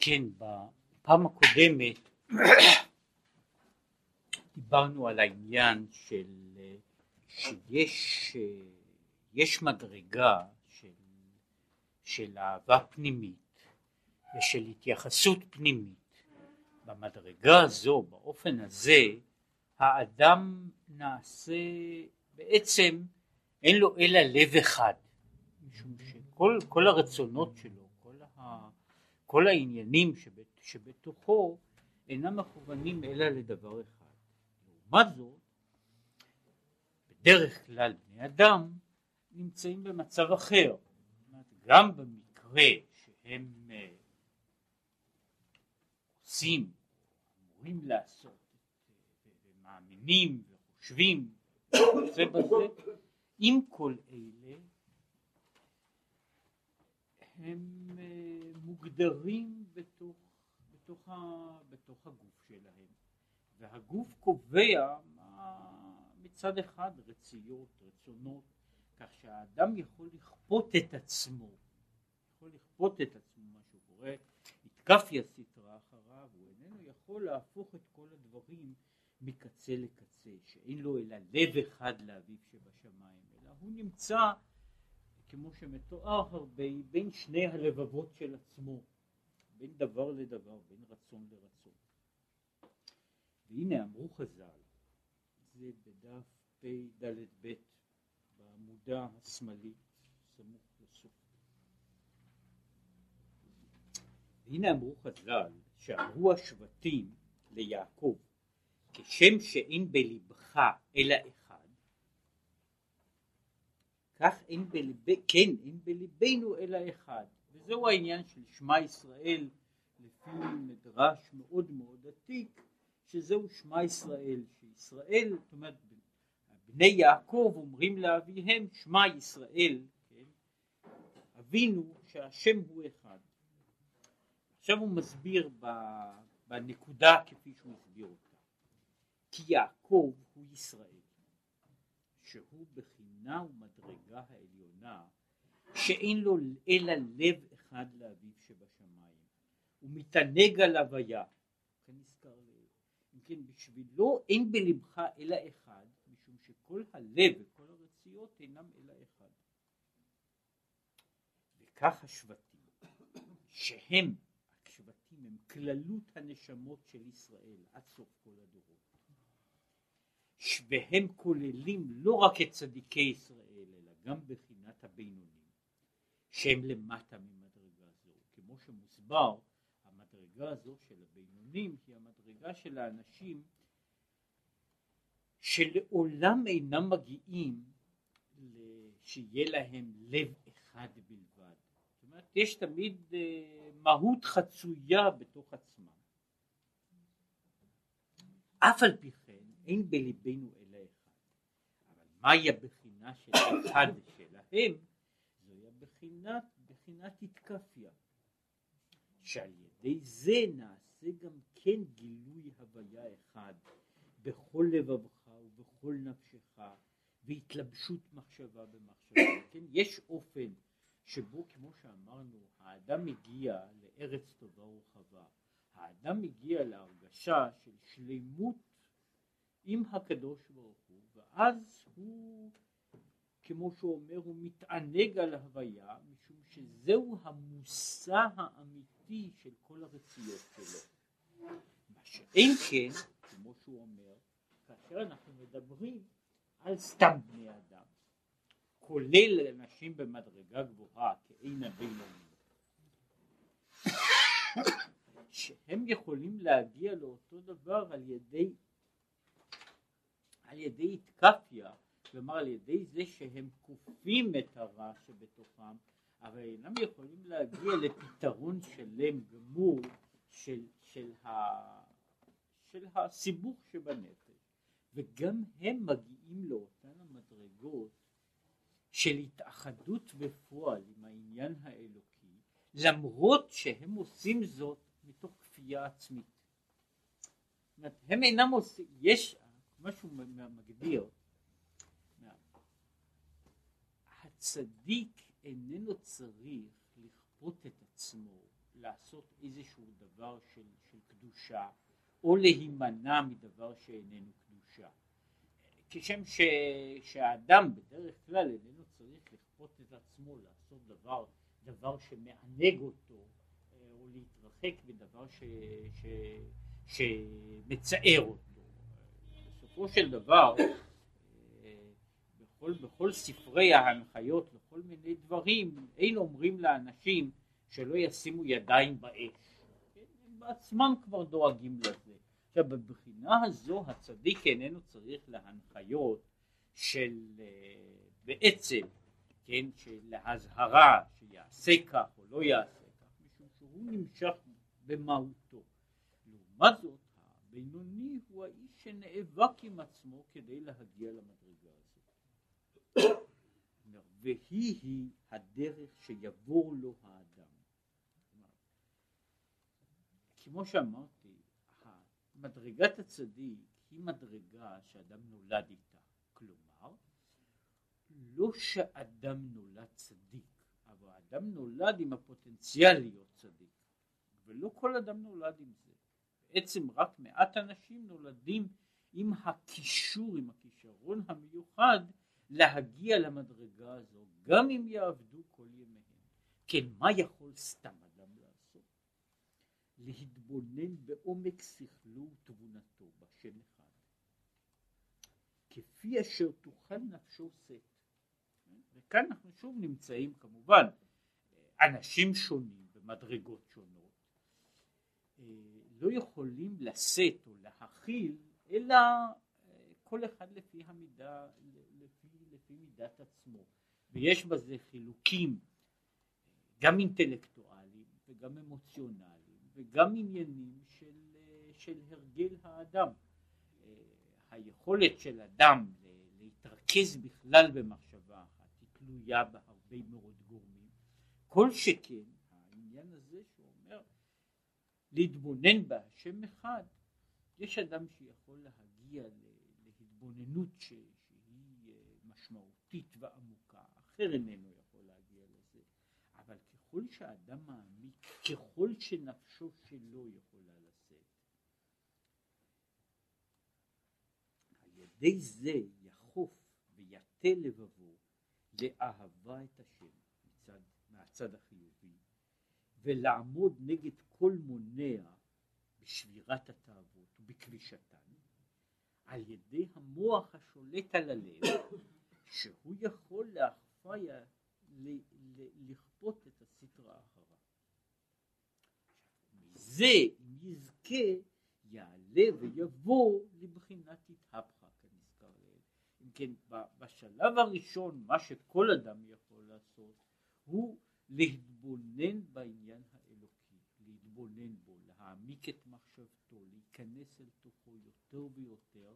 כן, בפעם הקודמת דיברנו על העניין של שיש יש מדרגה של, של אהבה פנימית ושל התייחסות פנימית. במדרגה הזו, באופן הזה, האדם נעשה בעצם אין לו אלא לב אחד, משום שכל הרצונות שלו, כל העניינים שבת, שבתוכו אינם מכוונים אלא לדבר אחד. לעומת זאת, בדרך כלל בני אדם נמצאים במצב אחר, גם במקרה שהם אה, עושים, אמורים לעשות, ומאמינים וחושבים זה בזה, עם כל אלה הם אה, מוגדרים בתוך, בתוך, ה, בתוך הגוף שלהם. והגוף קובע מצד אחד רציות, רצונות, כך שהאדם יכול לכפות את עצמו, יכול לכפות את עצמו מה שהוא קורא, התקפיה סטרה אחריו, הוא איננו יכול להפוך את כל הדברים מקצה לקצה, שאין לו אלא לב אחד לאביו שבשמיים, אלא הוא נמצא כמו שמתואר בין שני הלבבות של עצמו, בין דבר לדבר, בין רצון לרצון. והנה אמרו חז"ל, זה בדף פ"ד-ב בעמודה השמאלית סמוך לסוף. והנה אמרו חז"ל שאמרו השבטים ליעקב כשם שאין בלבך אלא כך אין בלב... כן אין בלבנו אלא אחד. וזהו העניין של שמע ישראל לפי מדרש מאוד מאוד עתיק שזהו שמע ישראל שישראל זאת אומרת בני יעקב אומרים לאביהם שמע ישראל כן? אבינו שהשם הוא אחד. עכשיו הוא מסביר בנקודה כפי שהוא הסביר אותה. כי יעקב הוא ישראל שהוא בחינה ומדרגה העליונה שאין לו אלא לב אחד לאביו שבשמיים. ומתענג על הוויה כן נזכר אם כן בשבילו אין בלבך אלא אחד משום שכל הלב וכל הרציות אינם אלא אחד. וכך השבטים שהם השבטים הם כללות הנשמות של ישראל עד סוף כל הדורות והם כוללים לא רק את צדיקי ישראל אלא גם בחינת הבינונים שהם למטה ממדרגה זו כמו שמוסבר המדרגה הזו של הבינונים היא המדרגה של האנשים שלעולם אינם מגיעים שיהיה להם לב אחד בלבד. זאת אומרת, יש תמיד אה, מהות חצויה בתוך עצמם. אף על פי כן אין בליבנו אלא אחד. אבל מהי הבחינה של אחד שלהם? זוהי הבחינת, בחינת התקפיה. שעל ידי זה נעשה גם כן גילוי הוויה אחד בכל לבבך ובכל נפשך והתלבשות מחשבה במחשבה. כן, יש אופן שבו כמו שאמרנו האדם מגיע לארץ טובה ורחבה. האדם מגיע להרגשה של שלמות עם הקדוש ברוך הוא ואז הוא כמו שהוא אומר הוא מתענג על ההוויה משום שזהו המושא האמיתי של כל הרציות שלו. מה שאין כן כמו שהוא אומר כאשר אנחנו מדברים על סתם בני אדם כולל אנשים במדרגה גבוהה כאין הבינוני שהם יכולים להגיע לאותו דבר על ידי על ידי התקפיה, כלומר על ידי זה שהם כופים את הרע שבתוכם, אבל אינם יכולים להגיע לפתרון שלם גמור של, של, ה, של הסיבוך שבנפש, וגם הם מגיעים לאותן המדרגות של התאחדות בפועל עם העניין האלוקי, למרות שהם עושים זאת מתוך כפייה עצמית. זאת אומרת, הם אינם עושים, יש מה שהוא מגדיר, הצדיק איננו צריך לכפות את עצמו לעשות איזשהו דבר של, של קדושה או להימנע מדבר שאיננו קדושה. כשם ש, שהאדם בדרך כלל איננו צריך לכפות את עצמו לעשות דבר, דבר שמענג אותו אה, או להתרחק בדבר ש, ש, שמצער אותו. בסופו של דבר אה, בכל, בכל ספרי ההנחיות לכל מיני דברים אין אומרים לאנשים שלא ישימו ידיים באש. הם בעצמם כבר דואגים לזה. עכשיו בבחינה הזו הצדיק איננו צריך להנחיות של אה, בעצם, כן, של להזהרה שיעשה כך או לא יעשה כך, משום שהוא נמשך במהותו. לעומת זאת הבינוני הוא האיש שנאבק עם עצמו כדי להגיע למדרגה הזאת. והיא היא הדרך שיבור לו האדם. כמו שאמרתי, מדרגת הצדיק היא מדרגה שאדם נולד איתה. כלומר, לא שאדם נולד צדיק, אבל האדם נולד עם הפוטנציאל להיות צדיק, ולא כל אדם נולד עם זה. בעצם רק מעט אנשים נולדים עם הקישור, עם הכישרון המיוחד להגיע למדרגה הזו, גם אם יעבדו כל ימיהם. כן, מה יכול סתם אדם לעשות? להתבונן בעומק שכלו ותבונתו בשם אחד. כפי אשר תוכל נפשו שאת. וכאן אנחנו שוב נמצאים כמובן אנשים שונים במדרגות שונות אה, לא יכולים לשאת או להכיל אלא אה, כל אחד לפי המידה, לפי, לפי מידת עצמו. ויש בזה חילוקים גם אינטלקטואליים וגם אמוציונליים וגם עניינים של, אה, של הרגל האדם. היכולת של אדם להתרכז בכלל במחשבה אחת היא תלויה בהרבה מאוד גורמים. כל שכן להתבונן בהשם אחד. יש אדם שיכול להגיע להתבוננות שהיא אה, משמעותית ועמוקה. אחר איננו יכול להגיע לזה. אבל ככל שהאדם מעמיק ככל שנפשו שלו יכולה ידי זה יחוף ויטה לבבו לאהבה את השם מצד, מהצד החיובי ולעמוד נגד כל מונע בשבירת התאוות ובכבישתן על ידי המוח השולט על הלב שהוא יכול לאחפיה לכפות את הסטרה אחריו. מזה אם יזכה יעלה ויבוא לבחינת התהפכה כן בשלב הראשון מה שכל אדם יכול לעשות הוא להתבונן בעניין האלוקי, להתבונן בו, להעמיק את מחשבתו, להיכנס אל תוכו יותר ויותר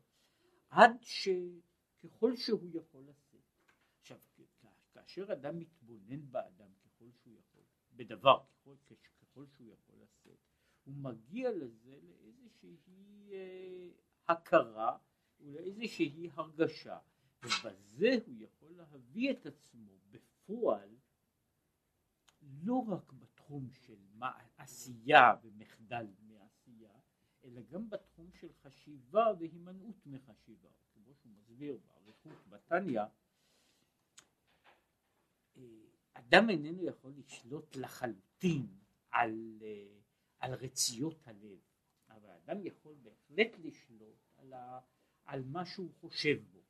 עד שככל שהוא יכול לשאת. עכשיו כאשר אדם מתבונן באדם ככל שהוא יכול, בדבר ככל, ככל שהוא יכול לשאת, הוא מגיע לזה לאיזושהי אה, הכרה ולאיזושהי הרגשה ובזה הוא יכול להביא את עצמו בפועל לא רק בתחום של עשייה ומחדל מעשייה אלא גם בתחום של חשיבה והימנעות מחשיבה. כמו שהוא מסביר באריכות בתניא אה, אדם איננו יכול לשלוט לחלוטין על, אה, על רציות הלב אבל אדם יכול בהחלט לשלוט על, ה, על מה שהוא חושב בו.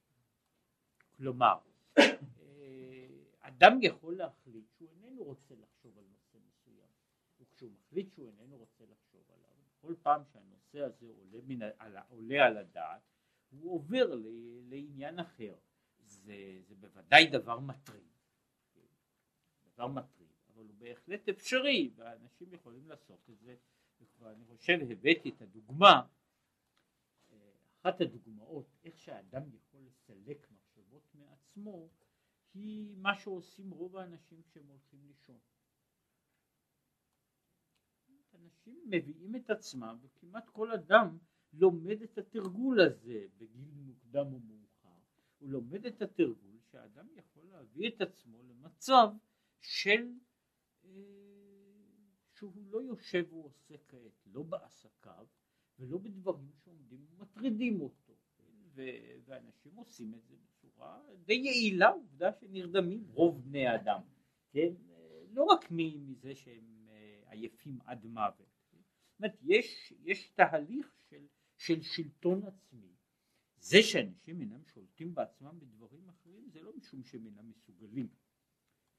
כלומר, אה, אדם יכול להחליט שהוא איננו רוצה לחשוב על נושא מסוים, וכשהוא מחליט שהוא איננו רוצה לחשוב עליו, כל פעם שהנושא הזה עולה, מן, על, עולה על הדעת, הוא עובר ל, לעניין אחר. זה, זה בוודאי דבר מטריד, דבר מטריד, אבל הוא בהחלט אפשרי, ואנשים יכולים לעשות את זה, וכבר אני חושב הבאתי את הדוגמה, אה, אחת הדוגמאות, איך שהאדם יכול לסלק עצמו היא מה שעושים רוב האנשים כשהם הולכים לישון. אנשים מביאים את עצמם וכמעט כל אדם לומד את התרגול הזה בגיל מוקדם או מאוחר. הוא לומד את התרגול שהאדם יכול להביא את עצמו למצב של אה, שהוא לא יושב ועושה כעת, לא בעסקיו ולא בדברים שעומדים ומטרידים אותו, ו- ואנשים עושים את זה בצורה די יעילה, עובדה שנרדמים רוב בני האדם, כן, לא רק מזה שהם אה, עייפים עד מוות, זאת אומרת יש, יש תהליך של, של שלטון עצמי, זה שאנשים אינם שולטים בעצמם בדברים אחרים זה לא משום שהם אינם מסוגלים,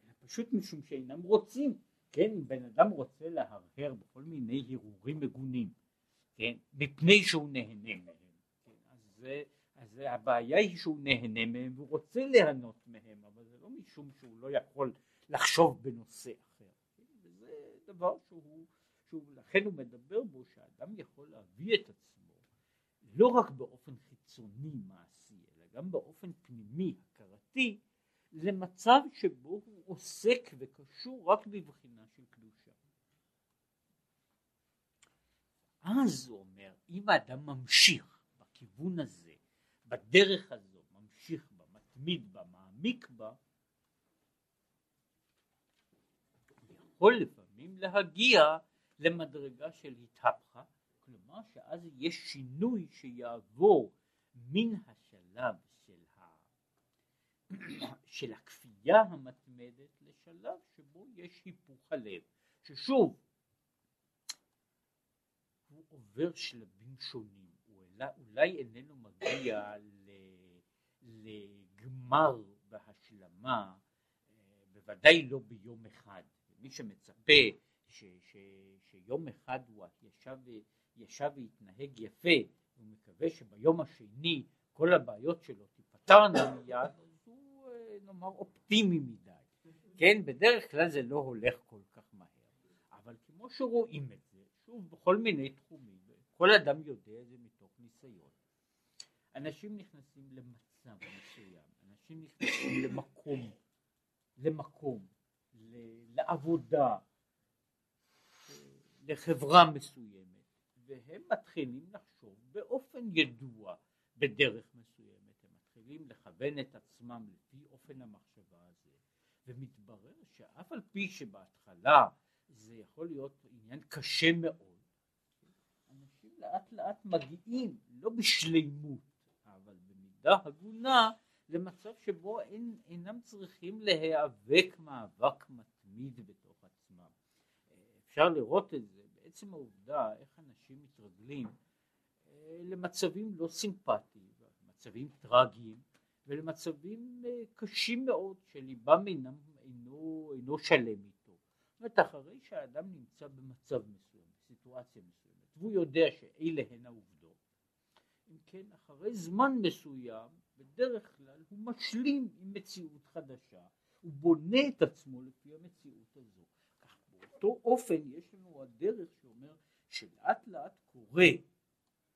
אלא פשוט משום שאינם רוצים, כן, אם בן אדם רוצה להרהר בכל מיני הרהורים מגונים, כן, מפני שהוא נהנה מהם, כן, אז, זה, אז הבעיה היא שהוא נהנה מהם והוא רוצה ליהנות מהם, אבל זה לא משום שהוא לא יכול לחשוב בנושא אחר, וזה דבר שהוא, שהוא, לכן הוא מדבר בו שאדם יכול להביא את עצמו לא רק באופן חיצוני מעשי, אלא גם באופן פנימי הכרתי, למצב שבו הוא עוסק וקשור רק בבחינה של קדושה. אז הוא אומר, אם האדם ממשיך בכיוון הזה, בדרך הזו, ממשיך בה, מתמיד בה, מעמיק בה, יכול לפעמים להגיע למדרגה של התהפכה, כלומר שאז יש שינוי שיעבור מן השלב של, ה... של הכפייה המתמדת לשלב שבו יש היפוך הלב, ששוב הוא עובר שלבים שונים, אולי, אולי איננו מגיע. לגמר והשלמה, אה, בוודאי לא ביום אחד, מי שמצפה ש, ש, שיום אחד הוא ישב, ישב והתנהג יפה, הוא מקווה שביום השני כל הבעיות שלו תיפתרנה מיד, אז הוא אה, נאמר אופטימי מדי, כן, בדרך כלל זה לא הולך כל כך מהר, אבל כמו שרואים את זה, שוב בכל מיני תחומים, כל אדם יודע את זה ניסיון, אנשים נכנסים למצב מסוים, אנשים נכנסים למקום, למקום, לעבודה, לחברה מסוימת, והם מתחילים לחשוב באופן ידוע בדרך מסוימת, הם מתחילים לכוון את עצמם לפי אופן המחשבה הזה, ומתברר שאף על פי שבהתחלה זה יכול להיות עניין קשה מאוד, לאט לאט מגיעים, לא בשלימות, אבל במידה הגונה, למצב שבו אין, אינם צריכים להיאבק מאבק מתמיד בתוך עצמם. אפשר לראות את זה בעצם העובדה איך אנשים מתרגלים אה, למצבים לא סימפטיים, מצבים טרגיים ולמצבים אה, קשים מאוד שליבם אינם, אינו, אינו שלם איתו. זאת אומרת אחרי שהאדם נמצא במצב מסוים, בסיטואציה מסוימת, והוא יודע שאלה הן העובדות, אם כן אחרי זמן מסוים בדרך כלל הוא משלים עם מציאות חדשה, הוא בונה את עצמו לפי המציאות הזו. כך באותו אופן יש לנו הדרך שאומר שלאט לאט קורה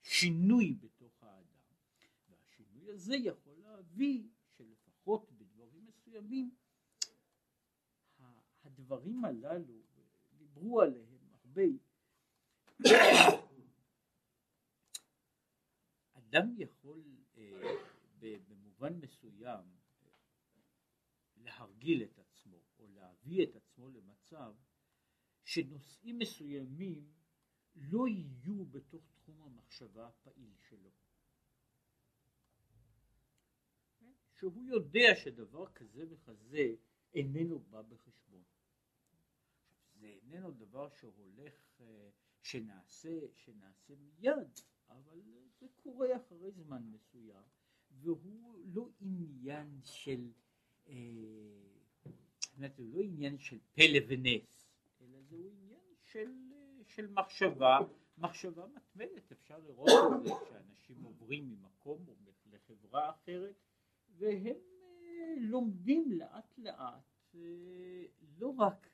שינוי בתוך האדם, והשינוי הזה יכול להביא שלפחות בדברים מסוימים הדברים הללו, דיברו עליהם הרבה, אדם יכול אה, במובן מסוים להרגיל את עצמו או להביא את עצמו למצב שנושאים מסוימים לא יהיו בתוך תחום המחשבה הפעיל שלו. שהוא יודע שדבר כזה וכזה איננו בא בחשבון. זה איננו דבר שהולך, אה, שנעשה, שנעשה מיד, אבל זה קורה אחרי זמן מסוים, והוא לא עניין של, אה, הוא לא עניין של פלא ונס, אלא זהו עניין של, אה, של מחשבה, מחשבה מתמדת, אפשר לראות את זה שאנשים עוברים ממקום או לחברה אחרת, והם אה, לומדים לאט לאט, לא רק,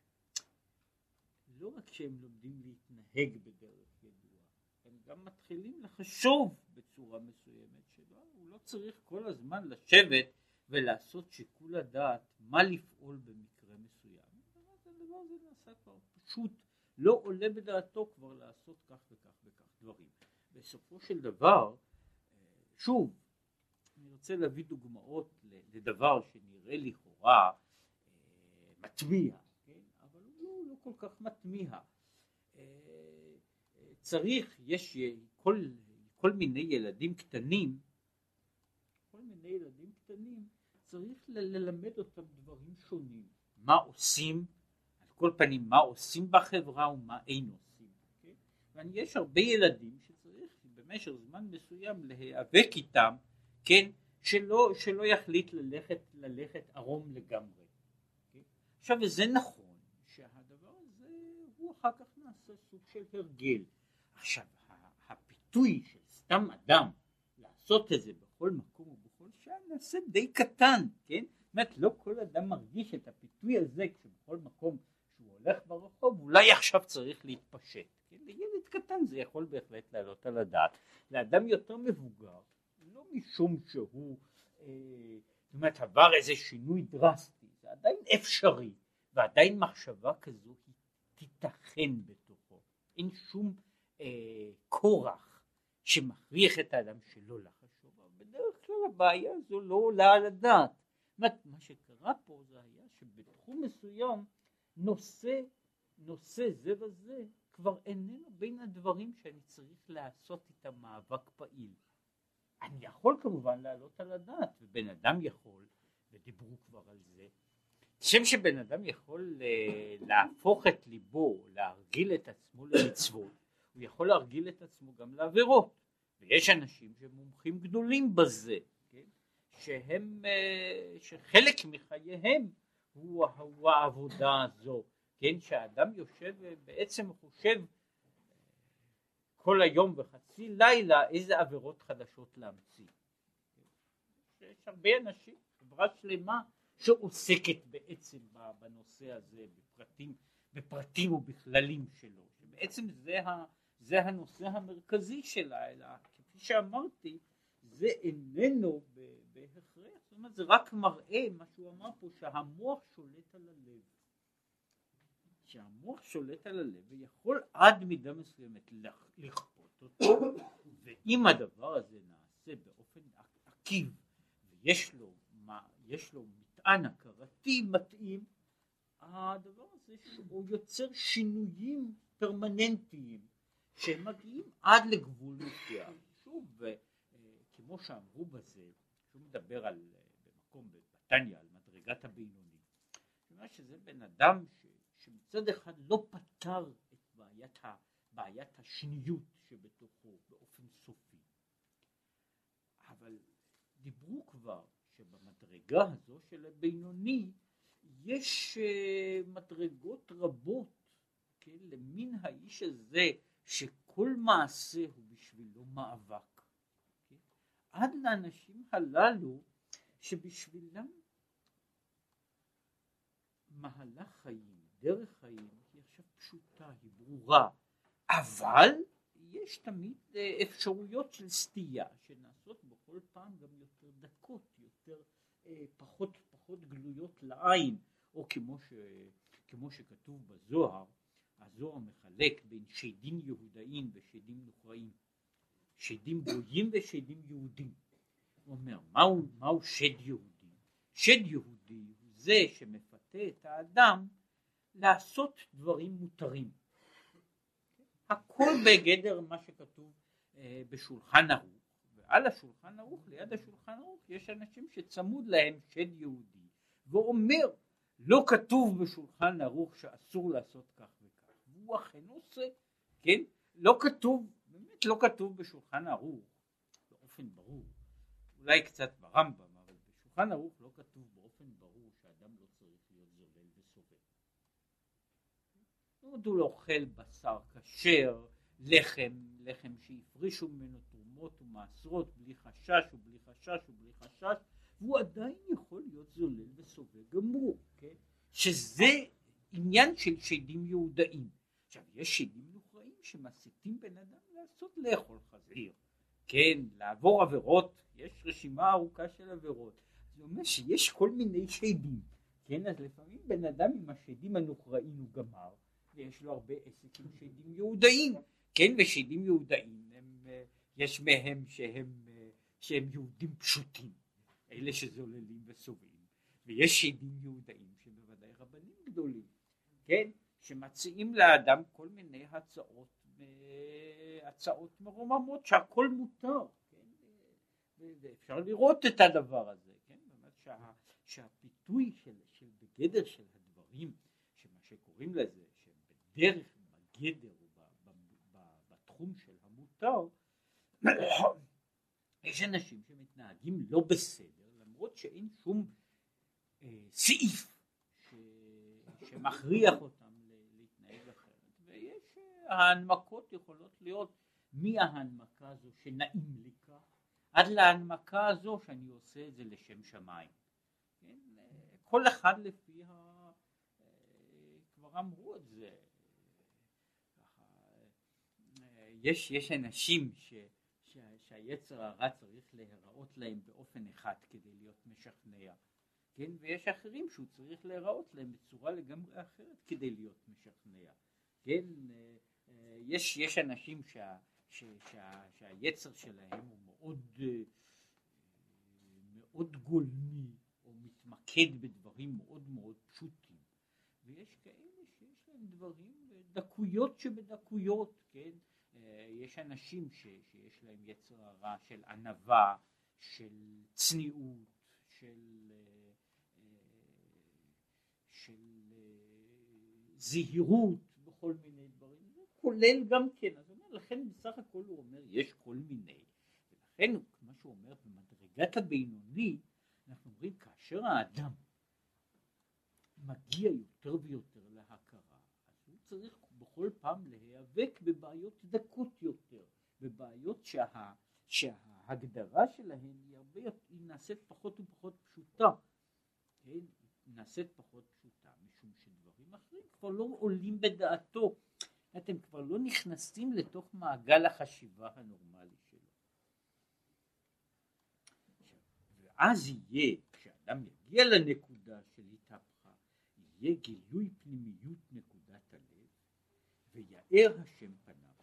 לא רק שהם לומדים להתנהג בדרך ידועה, הם גם מתחילים לחשוב בצורה מסוימת שלא, הוא לא צריך כל הזמן לשבת ולעשות שיקול הדעת מה לפעול במקרה מסוים. הדבר הזה נעשה כבר פשוט, לא עולה בדעתו כבר לעשות כך וכך וכך דברים. בסופו של דבר, שוב, אני רוצה להביא דוגמאות לדבר שנראה לכאורה אה, מתמיע, כן? אבל הוא לא, לא כל כך מתמיע. צריך, יש כל, כל מיני ילדים קטנים, כל מיני ילדים קטנים, צריך ללמד אותם דברים שונים, מה עושים, על כל פנים מה עושים בחברה ומה אין עושים, okay? אוקיי? ויש הרבה ילדים שצריך במשך זמן מסוים להיאבק איתם, כן, שלא, שלא יחליט ללכת, ללכת ערום לגמרי. אוקיי? עכשיו וזה נכון אחר כך נעשה סוג של הרגל. עכשיו הפיתוי של סתם אדם לעשות את זה בכל מקום ובכל שעה נעשה די קטן, כן? זאת אומרת לא כל אדם מרגיש את הפיתוי הזה כשבכל מקום שהוא הולך ברחוב אולי עכשיו צריך להתפשט. כן? לילד קטן זה יכול בהחלט לעלות על הדעת. לאדם יותר מבוגר לא משום שהוא אה, זאת אומרת עבר איזה שינוי דרסטי זה עדיין אפשרי ועדיין מחשבה כזו תיתכן בתוכו. אין שום אה, כורח שמכריח את האדם שלא לחשוב אבל בדרך כלל הבעיה הזו לא עולה על הדעת. מה, מה שקרה פה זה היה שבתחום מסוים נושא נושא זה וזה כבר איננו בין הדברים שאני צריך לעשות איתם מאבק פעיל. אני יכול כמובן להעלות על הדעת ובן אדם יכול ודיברו כבר על זה כשם שבן אדם יכול אה, להפוך את ליבו להרגיל את עצמו למצוות הוא יכול להרגיל את עצמו גם לעבירות ויש אנשים שמומחים גדולים בזה כן? שהם אה, שחלק מחייהם הוא, הוא העבודה הזו כן שהאדם יושב ובעצם חושב כל היום וחצי לילה איזה עבירות חדשות להמציא. יש הרבה אנשים, חברה שלמה שעוסקת בעצם בנושא הזה בפרטים, בפרטים ובכללים שלו, שבעצם זה, ה, זה הנושא המרכזי שלה, אלא כפי שאמרתי זה איננו בהכרח, זאת אומרת זה רק מראה מה שהוא אמר פה שהמוח שולט על הלב. שהמוח שולט על הלב ויכול עד מידה מסוימת לכפות אותו ואם הדבר הזה נעשה באופן עקיב ויש לו, מה, יש לו מטען הכרתי מתאים. הדבר הזה שהוא יוצר שינויים פרמננטיים שהם מגיעים עד לגבול מסוים. שוב אה, כמו שאמרו בזה שהוא מדבר על במקום בתניא על מדרגת הבינוני שזה בן אדם ש שמצד אחד לא פתר את בעיית, ה, בעיית השניות שבתוכו באופן סופי, אבל דיברו כבר שבמדרגה הזו של הבינוני יש uh, מדרגות רבות כן, למין האיש הזה שכל מעשה הוא בשבילו מאבק. כן? עד לאנשים הללו שבשבילם מהלך חיים דרך חיים היא עכשיו פשוטה, היא ברורה, אבל יש תמיד אה, אפשרויות של סטייה שנעשות בכל פעם גם יותר דקות, אה, פחות פחות גלויות לעין, או כמו, ש, כמו שכתוב בזוהר, הזוהר מחלק בין שדים יהודאים ושדים נוכרעים, שדים גויים ושדים יהודים. הוא אומר, מהו, מהו שד יהודי? שד יהודי הוא זה שמפתה את האדם לעשות דברים מותרים. הכל בגדר מה שכתוב אה, בשולחן ערוך, ועל השולחן ערוך, ליד השולחן ערוך, יש אנשים שצמוד להם שד יהודי, ואומר, לא כתוב בשולחן ערוך שאסור לעשות כך וכך, והוא אכן עושה, כן? לא כתוב, באמת לא כתוב בשולחן ערוך, באופן ברור, אולי קצת ברמב"ם, אבל בשולחן ערוך לא כתוב באופן ברור שאדם לא צריך להיות זולל וסובל. הוא לא אוכל בשר כשר, לחם, לחם שהפרישו ממנו תרומות ומעשרות בלי חשש ובלי חשש ובלי חשש, והוא עדיין יכול להיות זולל וסובל גמור, כן? שזה עניין של שדים יהודאים. עכשיו יש שדים נוכרעים שמסיתים בן אדם לעשות לאכול חזיר, כן, לעבור עבירות, יש רשימה ארוכה של עבירות. זה אומר שיש כל מיני שדים, כן, אז לפעמים בן אדם עם השדים הנוכרעים הוא גמר, ויש לו הרבה עסק עם שדים יהודאים, כן, ושדים יהודאים, יש מהם שהם, אה, שהם יהודים פשוטים, אלה שזוללים וסובלים, ויש שדים יהודאים שהם בוודאי רבנים גדולים, כן, שמציעים לאדם כל מיני הצעות אה, הצעות מרוממות שהכל מותר, כן? ואפשר לראות את הדבר הזה, כן? שה, שהפיתוי של, של בגדר של הדברים, שמה שקוראים לזה, שהם בדרך, בגדר, בתחום של המותר, יש אנשים שמתנהגים לא בסדר, למרות שאין שום אה, סעיף ש, שמכריח אותם להתנהג אחרת, ויש, אה, ההנמקות יכולות להיות מההנמקה הזו שנעים לי כך, עד להנמקה הזו שאני עושה את זה לשם שמיים. כן? כל אחד לפי ה... אה, כבר אמרו את זה, יש, יש אנשים ש, שהיצר הרע צריך להיראות להם באופן אחד כדי להיות משכנע, כן? ויש אחרים שהוא צריך להיראות להם בצורה לגמרי אחרת כדי להיות משכנע, כן? אה, אה, יש, יש אנשים שה, ש, שה, שהיצר שלהם הוא מאוד, אה, מאוד גולמי או מתמקד בדברים מאוד מאוד פשוטים, ויש כאלה שיש להם דברים, דקויות שבדקויות, כן? אה, יש אנשים ש, שיש להם יצר הרע של ענווה, של צניעות, של, אה, של אה, זהירות בכל מיני דברים, כולל גם כן, אז אומר, לכן בסך הכל הוא אומר יש כל מיני, ולכן מה שהוא אומר במדרגת הבינוני, אנחנו אומרים כאשר האדם מגיע יותר ויותר להכרה, אז הוא צריך בכל פעם להיאבק בבעיות דקות יותר, בבעיות שה, שההגדרה שלהן היא הרבה יותר, היא נעשית פחות ופחות פשוטה, כן? היא נעשית פחות פשוטה, משום שדברים אחרים כבר לא עולים בדעתו, אתם כבר לא נכנסים לתוך מעגל החשיבה הנורמלי שלו. ואז יהיה, כשאדם יגיע לנקודה של התהפכה, יהיה גילוי פנימיות נקודת הלב ויאר השם פניו.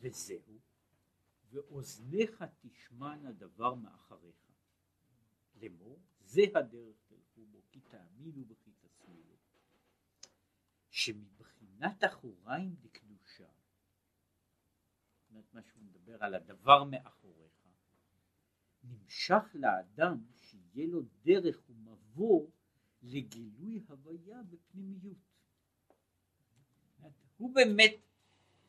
וזהו ואוזניך תשמענה דבר מאחריך. לאמור זה הדרך תלכו בו כי תאמינו וכי תשמאלו שמבחינת אחוריים דקדושה זאת אומרת מה שהוא מדבר על הדבר מאחוריך נמשך לאדם שיהיה לו דרך ומבוא לגילוי הוויה בפנימיות הוא באמת,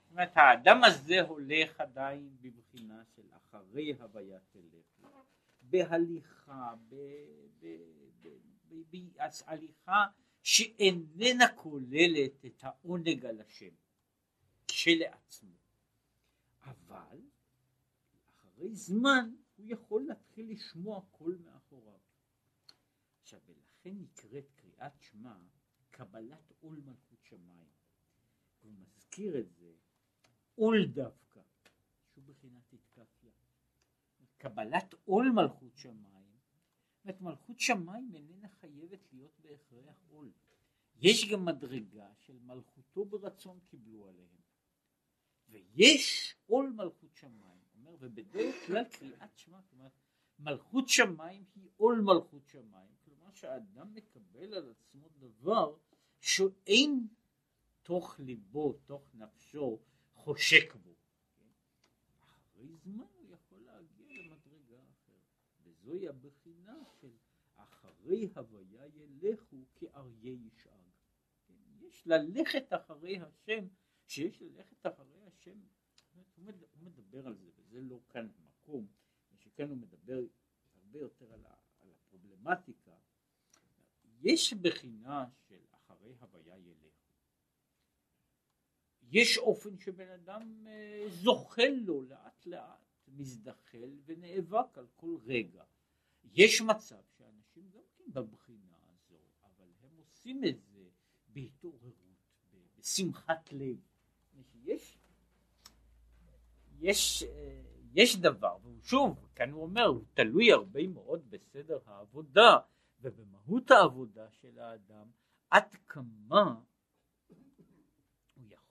זאת אומרת האדם הזה הולך עדיין בבחינה של אחרי הוויית הלך, בהליכה, בהליכה שאיננה כוללת את העונג על השם כשלעצמו, אבל אחרי זמן הוא יכול להתחיל לשמוע קול מאחוריו. עכשיו ולכן נקראת קריאת שמע קבלת עול מלכות שמיים. הוא מזכיר את זה, עול דווקא, שהוא בחינת התקפיה. קבלת עול מלכות שמיים, זאת מלכות שמיים איננה חייבת להיות בהכרח עול. יש גם מדרגה של מלכותו ברצון קיבלו עליהם. ויש עול מלכות שמיים, אומר, ובדרך כלל קריאת שמע, אומרת, מלכות שמיים היא עול מלכות שמיים, כלומר שהאדם מקבל על עצמו דבר שאין תוך ליבו, תוך נפשו, חושק בו. אחרי זמן הוא יכול להגיע למדרגה אחרת, וזוהי הבחינה של אחרי הוויה ילכו כאריה ישאג. יש ללכת אחרי השם, שיש ללכת אחרי השם, הוא מדבר על זה, וזה לא כאן המקום, שכן הוא מדבר הרבה יותר על, הפרובלמטיקה, יש בחינה של אחרי הוויה ילך. יש אופן שבן אדם אה, זוחל לו לאט לאט, מזדחל ונאבק על כל רגע. יש מצב שאנשים גם כן בבחינה הזו, אבל הם עושים את זה בהתעוררות, בשמחת לב. יש, יש, אה, יש דבר, ושוב, כאן הוא אומר, הוא תלוי הרבה מאוד בסדר העבודה ובמהות העבודה של האדם, עד כמה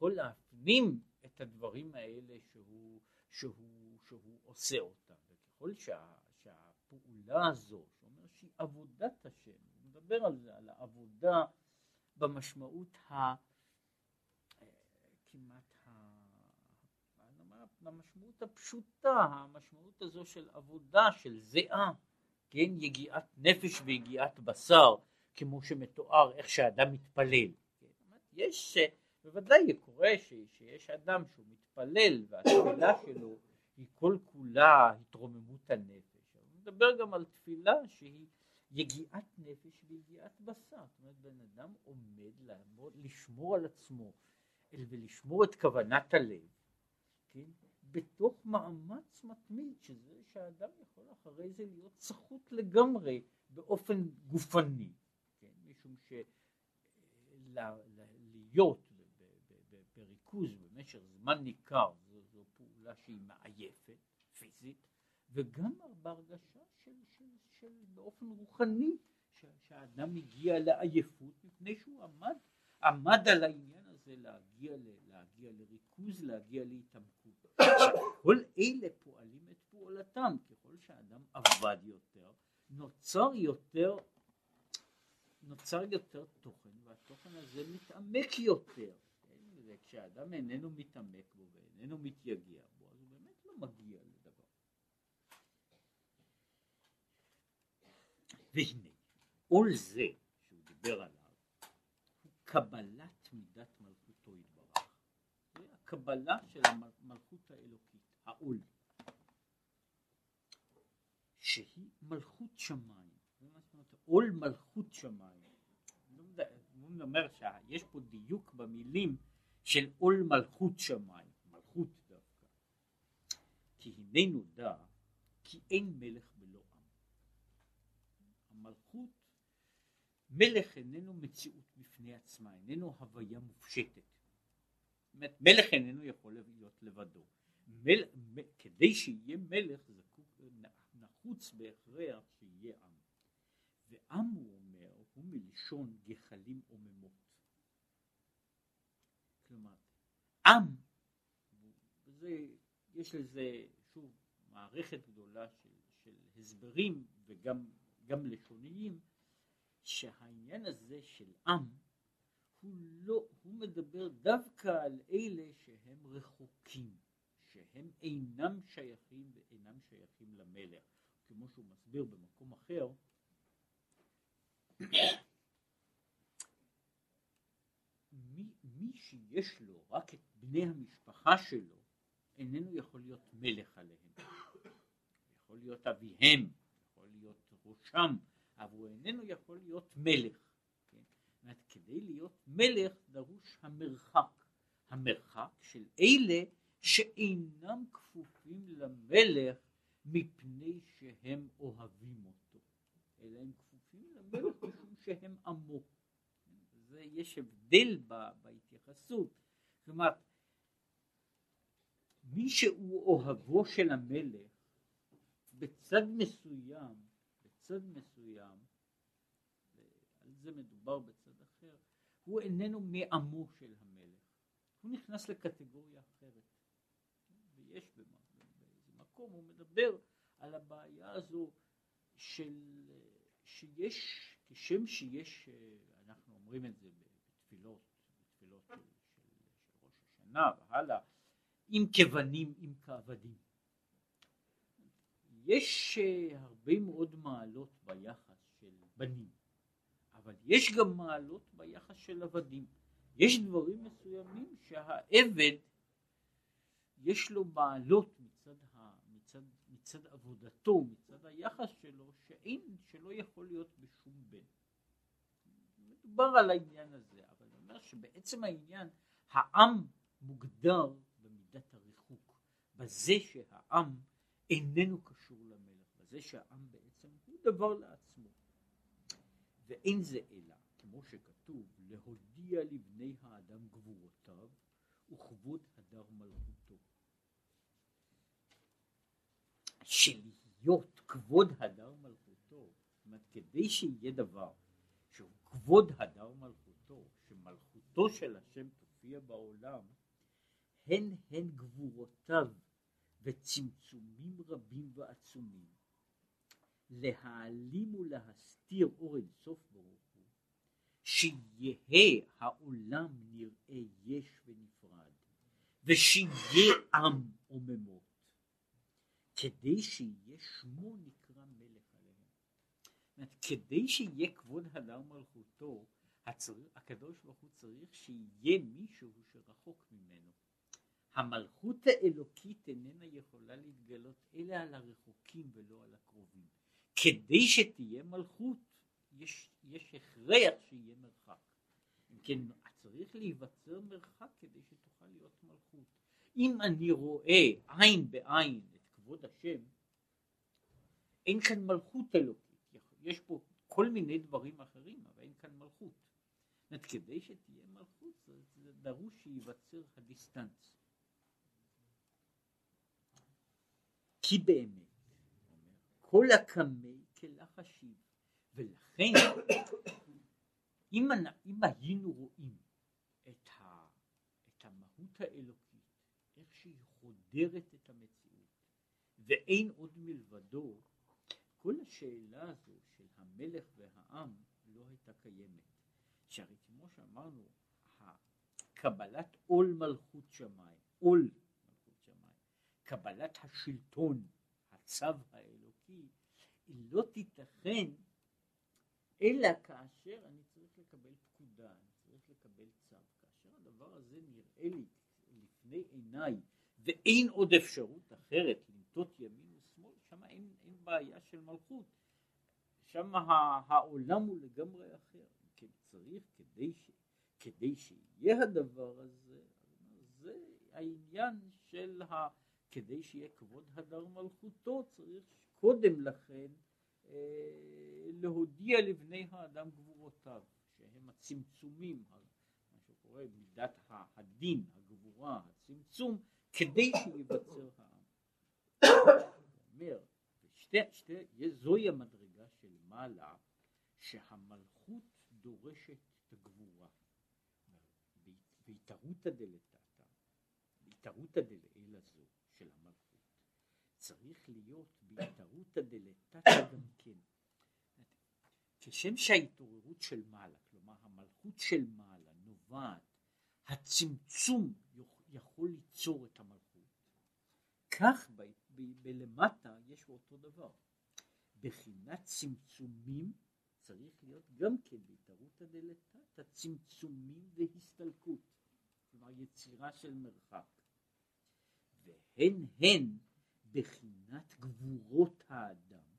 יכול להפנים את הדברים האלה שהוא, שהוא, שהוא עושה אותם. וככל שה, שהפעולה הזו, שאומר שהיא עבודת השם, הוא מדבר על זה, על העבודה במשמעות ה... כמעט המשמעות הפשוטה, המשמעות הזו של עבודה, של זיעה, כן, יגיעת נפש ויגיעת בשר, כמו שמתואר איך שאדם מתפלל. כן? יש, בוודאי קורה שיש אדם שהוא מתפלל והתפילה שלו היא כל כולה התרוממות הנפש. אני מדבר גם על תפילה שהיא יגיעת נפש ויגיעת בשר. זאת אומרת, בן אדם עומד לעמוד, לשמור על עצמו ולשמור את כוונת הלב, כן? בתוך מאמץ מתמיד, שזה שהאדם יכול אחרי זה להיות סחוט לגמרי באופן גופני, כן? משום שלהיות בריכוז במשך זמן ניכר זו, זו פעולה שהיא מעייפת, פיזית, וגם בהרגשה של, של, של באופן רוחני, שהאדם הגיע לעייפות מפני שהוא עמד, עמד על העניין הזה להגיע, להגיע לריכוז, להגיע להתעמקות. כל אלה פועלים את פעולתם, ככל שהאדם עבד יותר, נוצר יותר, נוצר יותר תוכן, והתוכן הזה מתעמק יותר. וכשהאדם איננו מתעמק בו ואיננו מתייגע בו, אז הוא באמת לא מגיע לדבר. והנה, עול זה שהוא דיבר עליו, הוא קבלת מידת מלכותו יתברך. זה הקבלה של המלכות האלוקית, העול. שהיא מלכות שמיים. עול מלכות שמיים. הוא אומר שיש פה דיוק במילים של עול מלכות שמיים, מלכות דווקא. כי הנה נודע כי אין מלך בלא עם. המלכות, מלך איננו מציאות בפני עצמה, איננו הוויה מופשטת. אומרת, מלך איננו יכול להיות לבדו. מל, מ, כדי שיהיה מלך זקוק, נחוץ בהכרח שיהיה עם. ועם הוא אומר, הוא מלשון גחלים עוממות. כלומר, עם, וזה, יש לזה, שוב, מערכת גדולה של, של הסברים וגם גם לשוניים, שהעניין הזה של עם, הוא לא, הוא מדבר דווקא על אלה שהם רחוקים, שהם אינם שייכים ואינם שייכים למלך, כמו שהוא מסביר במקום אחר, מי, מי שיש לו רק את בני המשפחה שלו, איננו יכול להיות מלך עליהם. יכול להיות אביהם, יכול להיות ראשם, אבל הוא איננו יכול להיות מלך. כן? כדי להיות מלך דרוש המרחק. המרחק של אלה שאינם כפופים למלך מפני שהם אוהבים אותו, אלא הם כפופים למלך משום שהם עמו. יש הבדל בהתייחסות. כלומר, מי שהוא אוהבו של המלך, בצד מסוים, בצד מסוים, על זה מדובר בצד אחר, הוא איננו מעמו של המלך, הוא נכנס לקטגוריה אחרת. ויש באיזה מקום, הוא מדבר על הבעיה הזו של, שיש, כשם שיש, אנחנו אומרים את זה בתפילות, בתפילות של, של, של ראש השנה והלאה, עם כבנים, עם כעבדים. יש אה, הרבה מאוד מעלות ביחס של בנים, אבל יש גם מעלות ביחס של עבדים. יש דברים מסוימים שהעבד יש לו מעלות מצד, ה, מצד, מצד עבודתו, מצד היחס שלו, שאין, שלא יכול להיות בשום בן. מדובר על העניין הזה, אבל אני אומר שבעצם העניין, העם מוגדר במידת הריחוק, בזה שהעם איננו קשור למלך, בזה שהעם בעצם הוא דבר לעצמו. ואין זה אלא, כמו שכתוב, להודיע לבני האדם גבורותיו וכבוד הדר מלכותו. שלהיות כבוד הדר מלכותו, זאת אומרת כדי שיהיה דבר כבוד הדר מלכותו, שמלכותו של השם תופיע בעולם, הן הן גבורותיו וצמצומים רבים ועצומים, להעלים ולהסתיר אור אינסוף ברוך הוא, שיהא העולם נראה יש ונפרד, ושיהיה עם עוממות, כדי שיהיה שמו נקרא. כדי שיהיה כבוד הדר מלכותו, הקדוש ברוך הוא צריך שיהיה מישהו שרחוק ממנו. המלכות האלוקית איננה יכולה להתגלות אלא על הרחוקים ולא על הקרובים. כדי שתהיה מלכות יש, יש הכרח שיהיה מרחק. אם כן צריך להיווצר מרחק כדי שתוכל להיות מלכות. אם אני רואה עין בעין את כבוד השם, אין כאן מלכות אלוקית. יש פה כל מיני דברים אחרים, אבל אין כאן מלכות. זאת כדי שתהיה מלכות זה, זה דרוש שייווצר הדיסטנציה. כי באמת, כל הקמי כלחשיב, ולכן אם, אם היינו רואים את, ה, את המהות האלוקית, איך שהיא חודרת את המציאות, ואין עוד מלבדו, כל השאלה הזו המלך והעם לא הייתה קיימת. שהרי כמו שאמרנו, קבלת עול מלכות שמיים, עול מלכות שמיים, קבלת השלטון, הצו האלוקי, היא לא תיתכן אלא כאשר אני צריך לקבל פקודה, אני צריך לקבל צו. כאשר הדבר הזה נראה לי לפני עיניי ואין עוד אפשרות אחרת לנטות ימין ושמאל, שם אין, אין בעיה של מלכות. שם העולם הוא לגמרי אחר. כן, צריך כדי, ש, כדי שיהיה הדבר הזה, זה העניין של ה... כדי שיהיה כבוד הדר מלכותו צריך קודם לכן אה, להודיע לבני האדם גבורותיו, שהם הצמצומים, מה שקורה מידת הדין, הגבורה, הצמצום, כדי שייווצר העם. אומר, שתי, שתי, זוהי המדרגה של מעלה, שהמלכות דורשת את הגבורה. והתערותא דלתתא, והתערותא דלעיל הזו של המלכות, צריך להיות בהתערותא דלתתא גם כן. כשם שההתעוררות של מעלה, כלומר המלכות של מעלה נובעת, הצמצום יכול ליצור את המלכות, כך ב- ב- בלמטה יש אותו דבר. בחינת צמצומים צריך להיות גם כן בהתערותא דלתתא צמצומים והסתלקות, כלומר יצירה של מרחק. והן הן בחינת גבורות האדם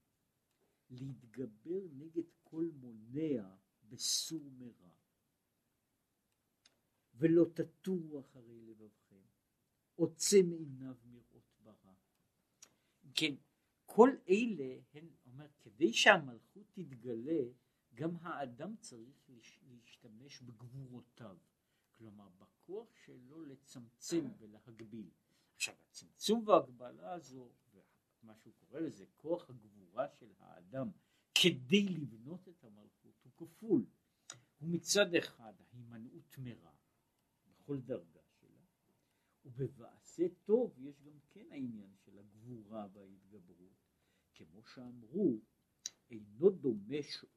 להתגבר נגד כל מונע בסור מרע. ולא תטורו אחרי לבבכם, עוצם עיניו מראות ברע. כן, כל אלה הן, אומר, כדי שהמלכות תתגלה, גם האדם צריך להשתמש בגבורותיו, כלומר בכוח שלו לצמצם ולהגביל. עכשיו הצמצום וההגבלה הזו, מה שהוא קורא לזה כוח הגבורה של האדם כדי לבנות את המלכות הוא כפול. הוא מצד אחד ההימנעות מרע בכל דרגה שלה, ובבעשה טוב יש גם כן העניין של הגבורה וההתגברות, כמו שאמרו אינו דומה,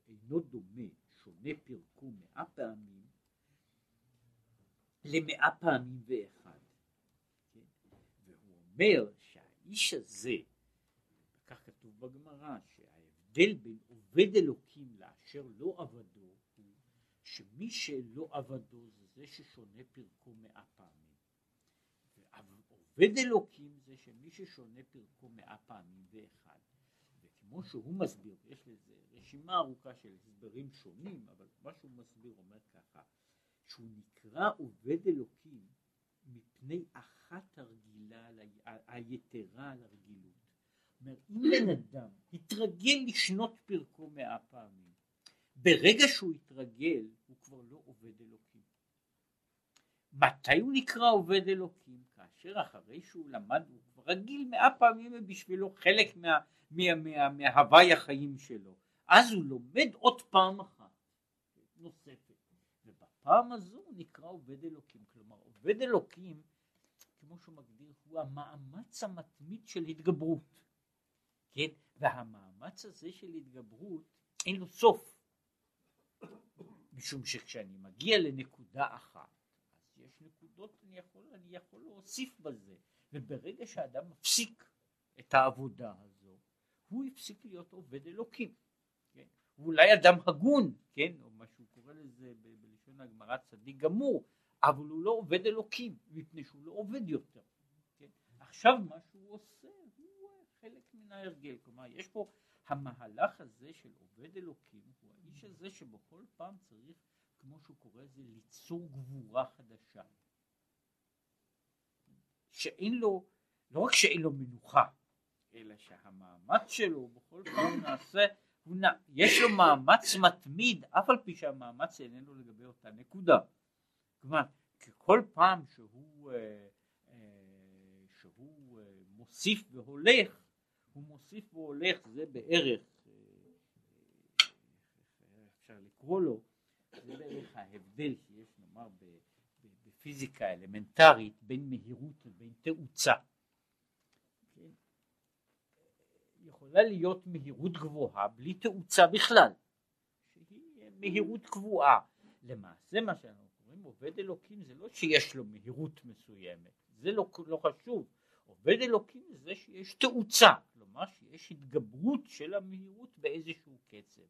אינו דומה שונה פירקו מאה פעמים למאה פעמים ואחד. כן? והוא אומר שהאיש הזה, כך כתוב בגמרא, שההבדל בין עובד אלוקים לאשר לא עבדו הוא שמי שלא עבדו זה זה ששונה פרקו מאה פעמים. עובד אלוקים זה שמי ששונה פרקו מאה פעמים ואחד. וכמו שהוא מסביר, יש לזה רשימה ארוכה של הסברים שונים, אבל מה שהוא מסביר אומר ככה, שהוא נקרא עובד אלוקים מפני אחת הרגילה, היתרה על הרגילות. אומר, אם בן אדם התרגל לשנות פרקו מאה פעמים, ברגע שהוא התרגל הוא כבר לא עובד אלוקים. מתי הוא נקרא עובד אלוקים? כאשר אחרי שהוא למד, הוא כבר רגיל מאה פעמים ובשבילו חלק מה, מה, מה, מהווי החיים שלו. אז הוא לומד עוד פעם אחת נוספת. ובפעם הזו הוא נקרא עובד אלוקים. כלומר עובד אלוקים, כמו שהוא מגדיר, הוא המאמץ המתמיד של התגברות. כן? והמאמץ הזה של התגברות אין לו סוף. משום שכשאני מגיע לנקודה אחת, יש נקודות, אני יכול, אני יכול להוסיף בזה, וברגע שאדם מפסיק את העבודה הזו, הוא הפסיק להיות עובד אלוקים. כן? הוא אולי אדם הגון, כן? או מה שהוא קורא לזה בלשון הגמרא צדיק גמור, אבל הוא לא עובד אלוקים, מפני שהוא לא עובד יותר. כן? עכשיו מה שהוא עושה הוא חלק מן ההרגל, כלומר יש פה המהלך הזה של עובד אלוקים, הוא האיש הזה שבכל פעם צריך, כמו שהוא קורא לזה, ליצור גבורה חדשה. שאין לו, לא רק שאין לו מנוחה, אלא שהמאמץ שלו בכל פעם נעשה, הוא נע, יש לו מאמץ מתמיד, אף על פי שהמאמץ איננו לגבי אותה נקודה. כלומר, ככל פעם שהוא, אה, אה, שהוא אה, מוסיף והולך, הוא מוסיף והולך, זה בערך, אפשר לקרוא לו, זה בערך ההבדל שיש נאמר בפיזיקה אלמנטרית בין מהירות לבין תאוצה. כן? יכולה להיות מהירות גבוהה בלי תאוצה בכלל, מהירות קבועה. למעשה מה שאנחנו קוראים עובד אלוקים זה לא שיש לו מהירות מסוימת, זה לא, לא חשוב. עובד אלוקים זה שיש תאוצה, כלומר שיש התגברות של המהירות באיזשהו קצב.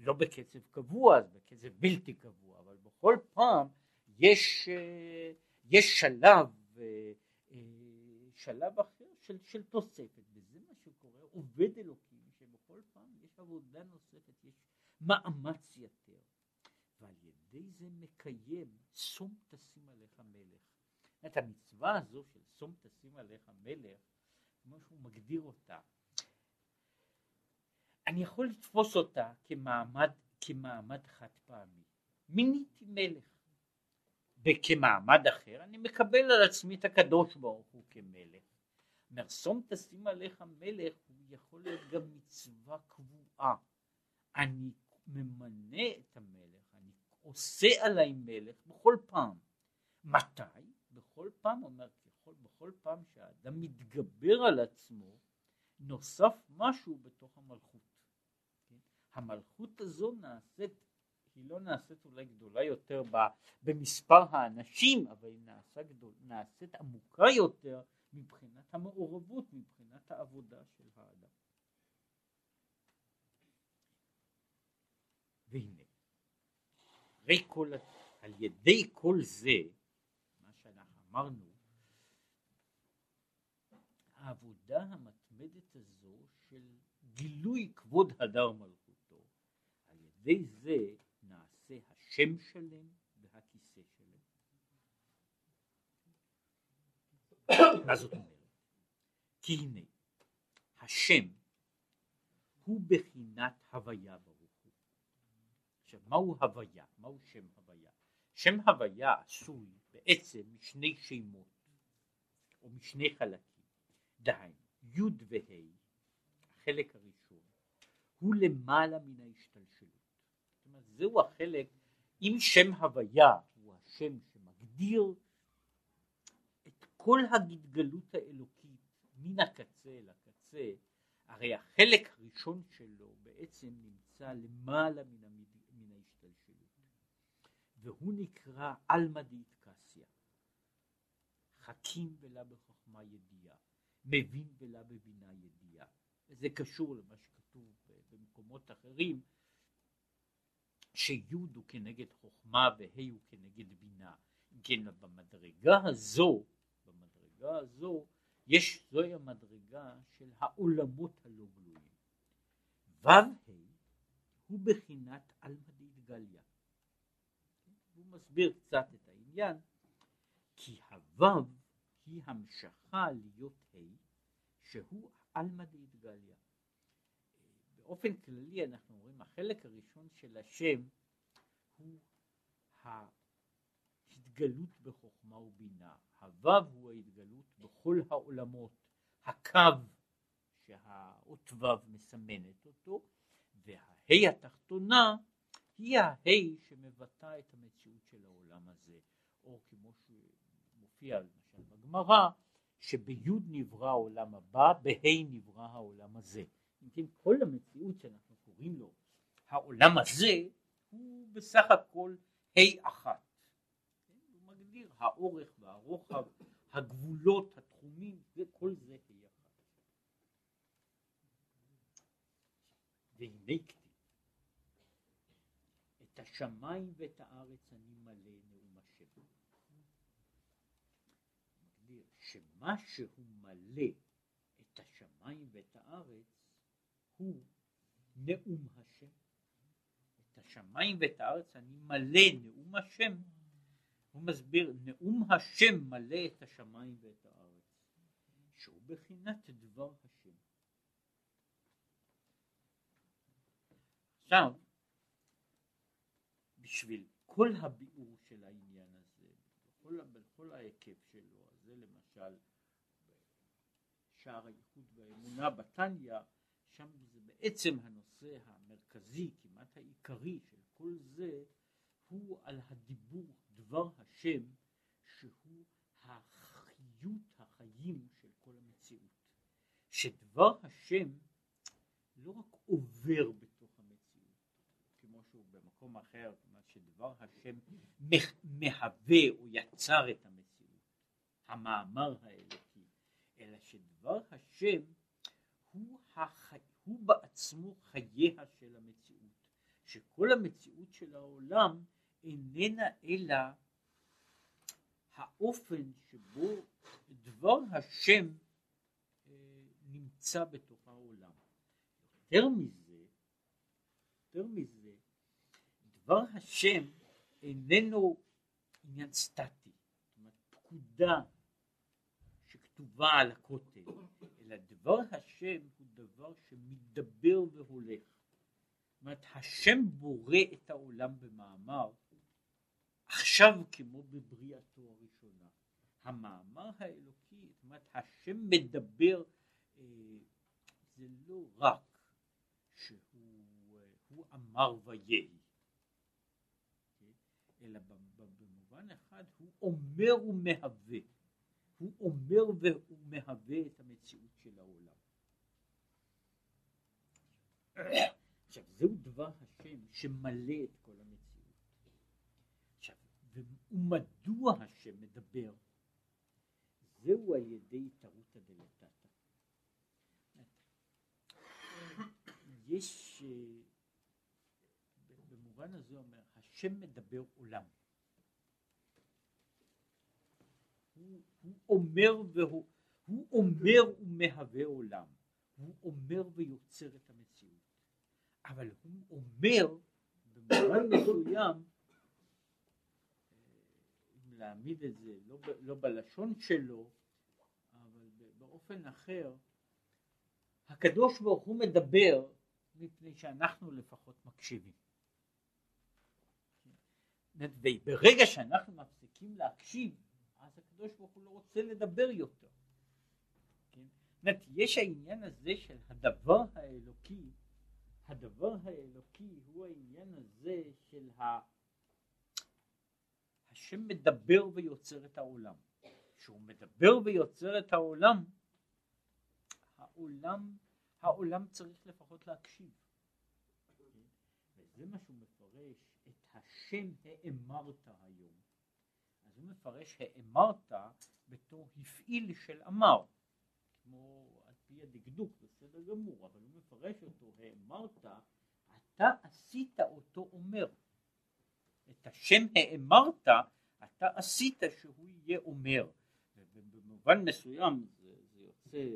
לא בקצב קבוע, אז בקצב בלתי קבוע, אבל בכל פעם יש, אה, יש שלב, אה, אה, שלב אחר של, של תוספת, וזה מה שקורה, עובד אלוקים, שבכל פעם יש עבודה נוספת, יש מאמץ יתר, ועל ידי זה מקיים שום תשים עליך מלך. את המצווה הזו של שום תשים עליך מלך, כמו שהוא מגדיר אותה, אני יכול לתפוס אותה כמעמד, כמעמד חד פעמי. מיניתי מלך. וכמעמד אחר אני מקבל על עצמי את הקדוש ברוך הוא כמלך. מרסום תשים עליך מלך הוא יכול להיות גם מצווה קבועה. אני ממנה את המלך, אני עושה עליי מלך בכל פעם. מתי? בכל פעם, אומר, ככל, בכל פעם שהאדם מתגבר על עצמו, נוסף משהו בתוך המלכות. המלכות הזו נעשית, היא לא נעשית אולי גדולה יותר במספר האנשים, אבל היא נעשה גדול, נעשית עמוקה יותר מבחינת המעורבות, מבחינת העבודה של האדם. והנה, כל, על ידי כל זה, מה שאנחנו אמרנו, העבודה המתמדת הזו של גילוי כבוד הדר מלכות ידי זה נעשה השם שלם והכיסא שלם. מה זאת אומרת? כי הנה, השם הוא בחינת הוויה ברוך הוא. עכשיו, מהו הוויה? מהו שם הוויה? שם הוויה עשוי בעצם משני שמות, או משני חלקים. דהיינו, י' וה', החלק הראשון, הוא למעלה מן ההשתלשלות. זהו החלק, אם שם הוויה הוא השם שמגדיר את כל ההתגלות האלוקית מן הקצה אל הקצה, הרי החלק הראשון שלו בעצם נמצא למעלה מן, המד... מן ההשתלשלות, והוא נקרא עלמא דאיטקסיה, חכים ולה בחוכמה ידיעה, מבין ולה בבינה ידיעה, וזה קשור למה שכתוב במקומות אחרים שי' הוא כנגד חוכמה וה' הוא כנגד בינה. כן, במדרגה הזו, במדרגה הזו, יש, זוהי המדרגה של העולמות הלא גלויים. ו' ה' הוא בחינת עלמא דאיתגליה. הוא מסביר קצת את העניין, כי הו' היא המשכה להיות ה' שהוא עלמא דאיתגליה. באופן כללי אנחנו אומרים החלק הראשון של השם הוא ההתגלות בחוכמה ובינה, הוו הוא ההתגלות בכל העולמות, הקו שהאות וו מסמנת אותו, וההי התחתונה היא ההי שמבטא את המציאות של העולם הזה, או כמו שמופיע למשל בגמרא, שביוד נברא העולם הבא, בה' נברא העולם הזה. אם כל המציאות שאנחנו קוראים לו העולם הזה הוא בסך הכל ה' אחת. הוא מגדיר האורך והרוחב, הגבולות, התחומים, וכל זה היחד. והנה כתיב, את השמיים ואת הארץ אני מלא נאום השם. מגדיר שמה שהוא מלא את השמיים ואת הארץ הוא נאום השם. את השמיים ואת הארץ אני מלא נאום השם. הוא מסביר, נאום השם מלא את השמיים ואת הארץ, שהוא בחינת דבר השם. עכשיו, בשביל כל הביאור של העניין הזה, בכל, בכל ההיקף שלו, זה למשל שער הייחוד והאמונה בתניא, שם בעצם הנושא המרכזי, כמעט העיקרי של כל זה, הוא על הדיבור דבר השם שהוא החיות החיים של כל המציאות. שדבר השם לא רק עובר בתוך המציאות, כמו שהוא במקום אחר, כלומר שדבר השם מהווה או יצר את המציאות, המאמר האלוקי, אלא שדבר השם הוא, החי, הוא בעצמו חייה של המציאות, שכל המציאות של העולם איננה אלא האופן שבו דבר השם אה, נמצא בתוך העולם. יותר מזה, יותר מזה, דבר השם איננו עניין סטטי, זאת אומרת פקודה שכתובה על הכותל, אלא דבר השם דבר שמתדבר והולך. זאת אומרת, השם בורא את העולם במאמר, עכשיו כמו בבריאתו הראשונה. המאמר האלוקי, זאת אומרת השם מדבר, אה, זה לא רק שהוא אה, אמר ויהי, כן? אלא במובן אחד הוא אומר ומהווה, הוא אומר ומהווה את המציאות של העולם. עכשיו זהו דבר השם שמלא את כל המציאות. ומדוע השם מדבר? זהו על ידי התערותא דלתתא. יש, אה, במובן הזה אומר, השם מדבר עולם. הוא אומר והוא, הוא אומר ומהווה עולם. הוא אומר ויוצר את המציאות. אבל הוא אומר במובן מסוים להעמיד את זה לא, לא בלשון שלו, אבל באופן אחר, הקדוש ברוך הוא מדבר מפני שאנחנו לפחות מקשיבים. וברגע שאנחנו מפסיקים להקשיב, אז הקדוש ברוך הוא לא רוצה לדבר יותר. כן? יש העניין הזה של הדבר האלוקי, הדבר האלוקי הוא העניין הזה של ה... השם מדבר ויוצר את העולם. כשהוא מדבר ויוצר את העולם, העולם, העולם צריך לפחות להקשיב. וזה מה שהוא מפרש את השם האמרת היום. אז הוא מפרש האמרת בתור הפעיל של אמר, כמו פי הדקדוק, בסדר גמור, אבל הוא מפרש אותו האמרת, אתה עשית אותו אומר. את השם האמרת, אתה עשית שהוא יהיה אומר. ובמובן מסוים זה, זה, יוצא,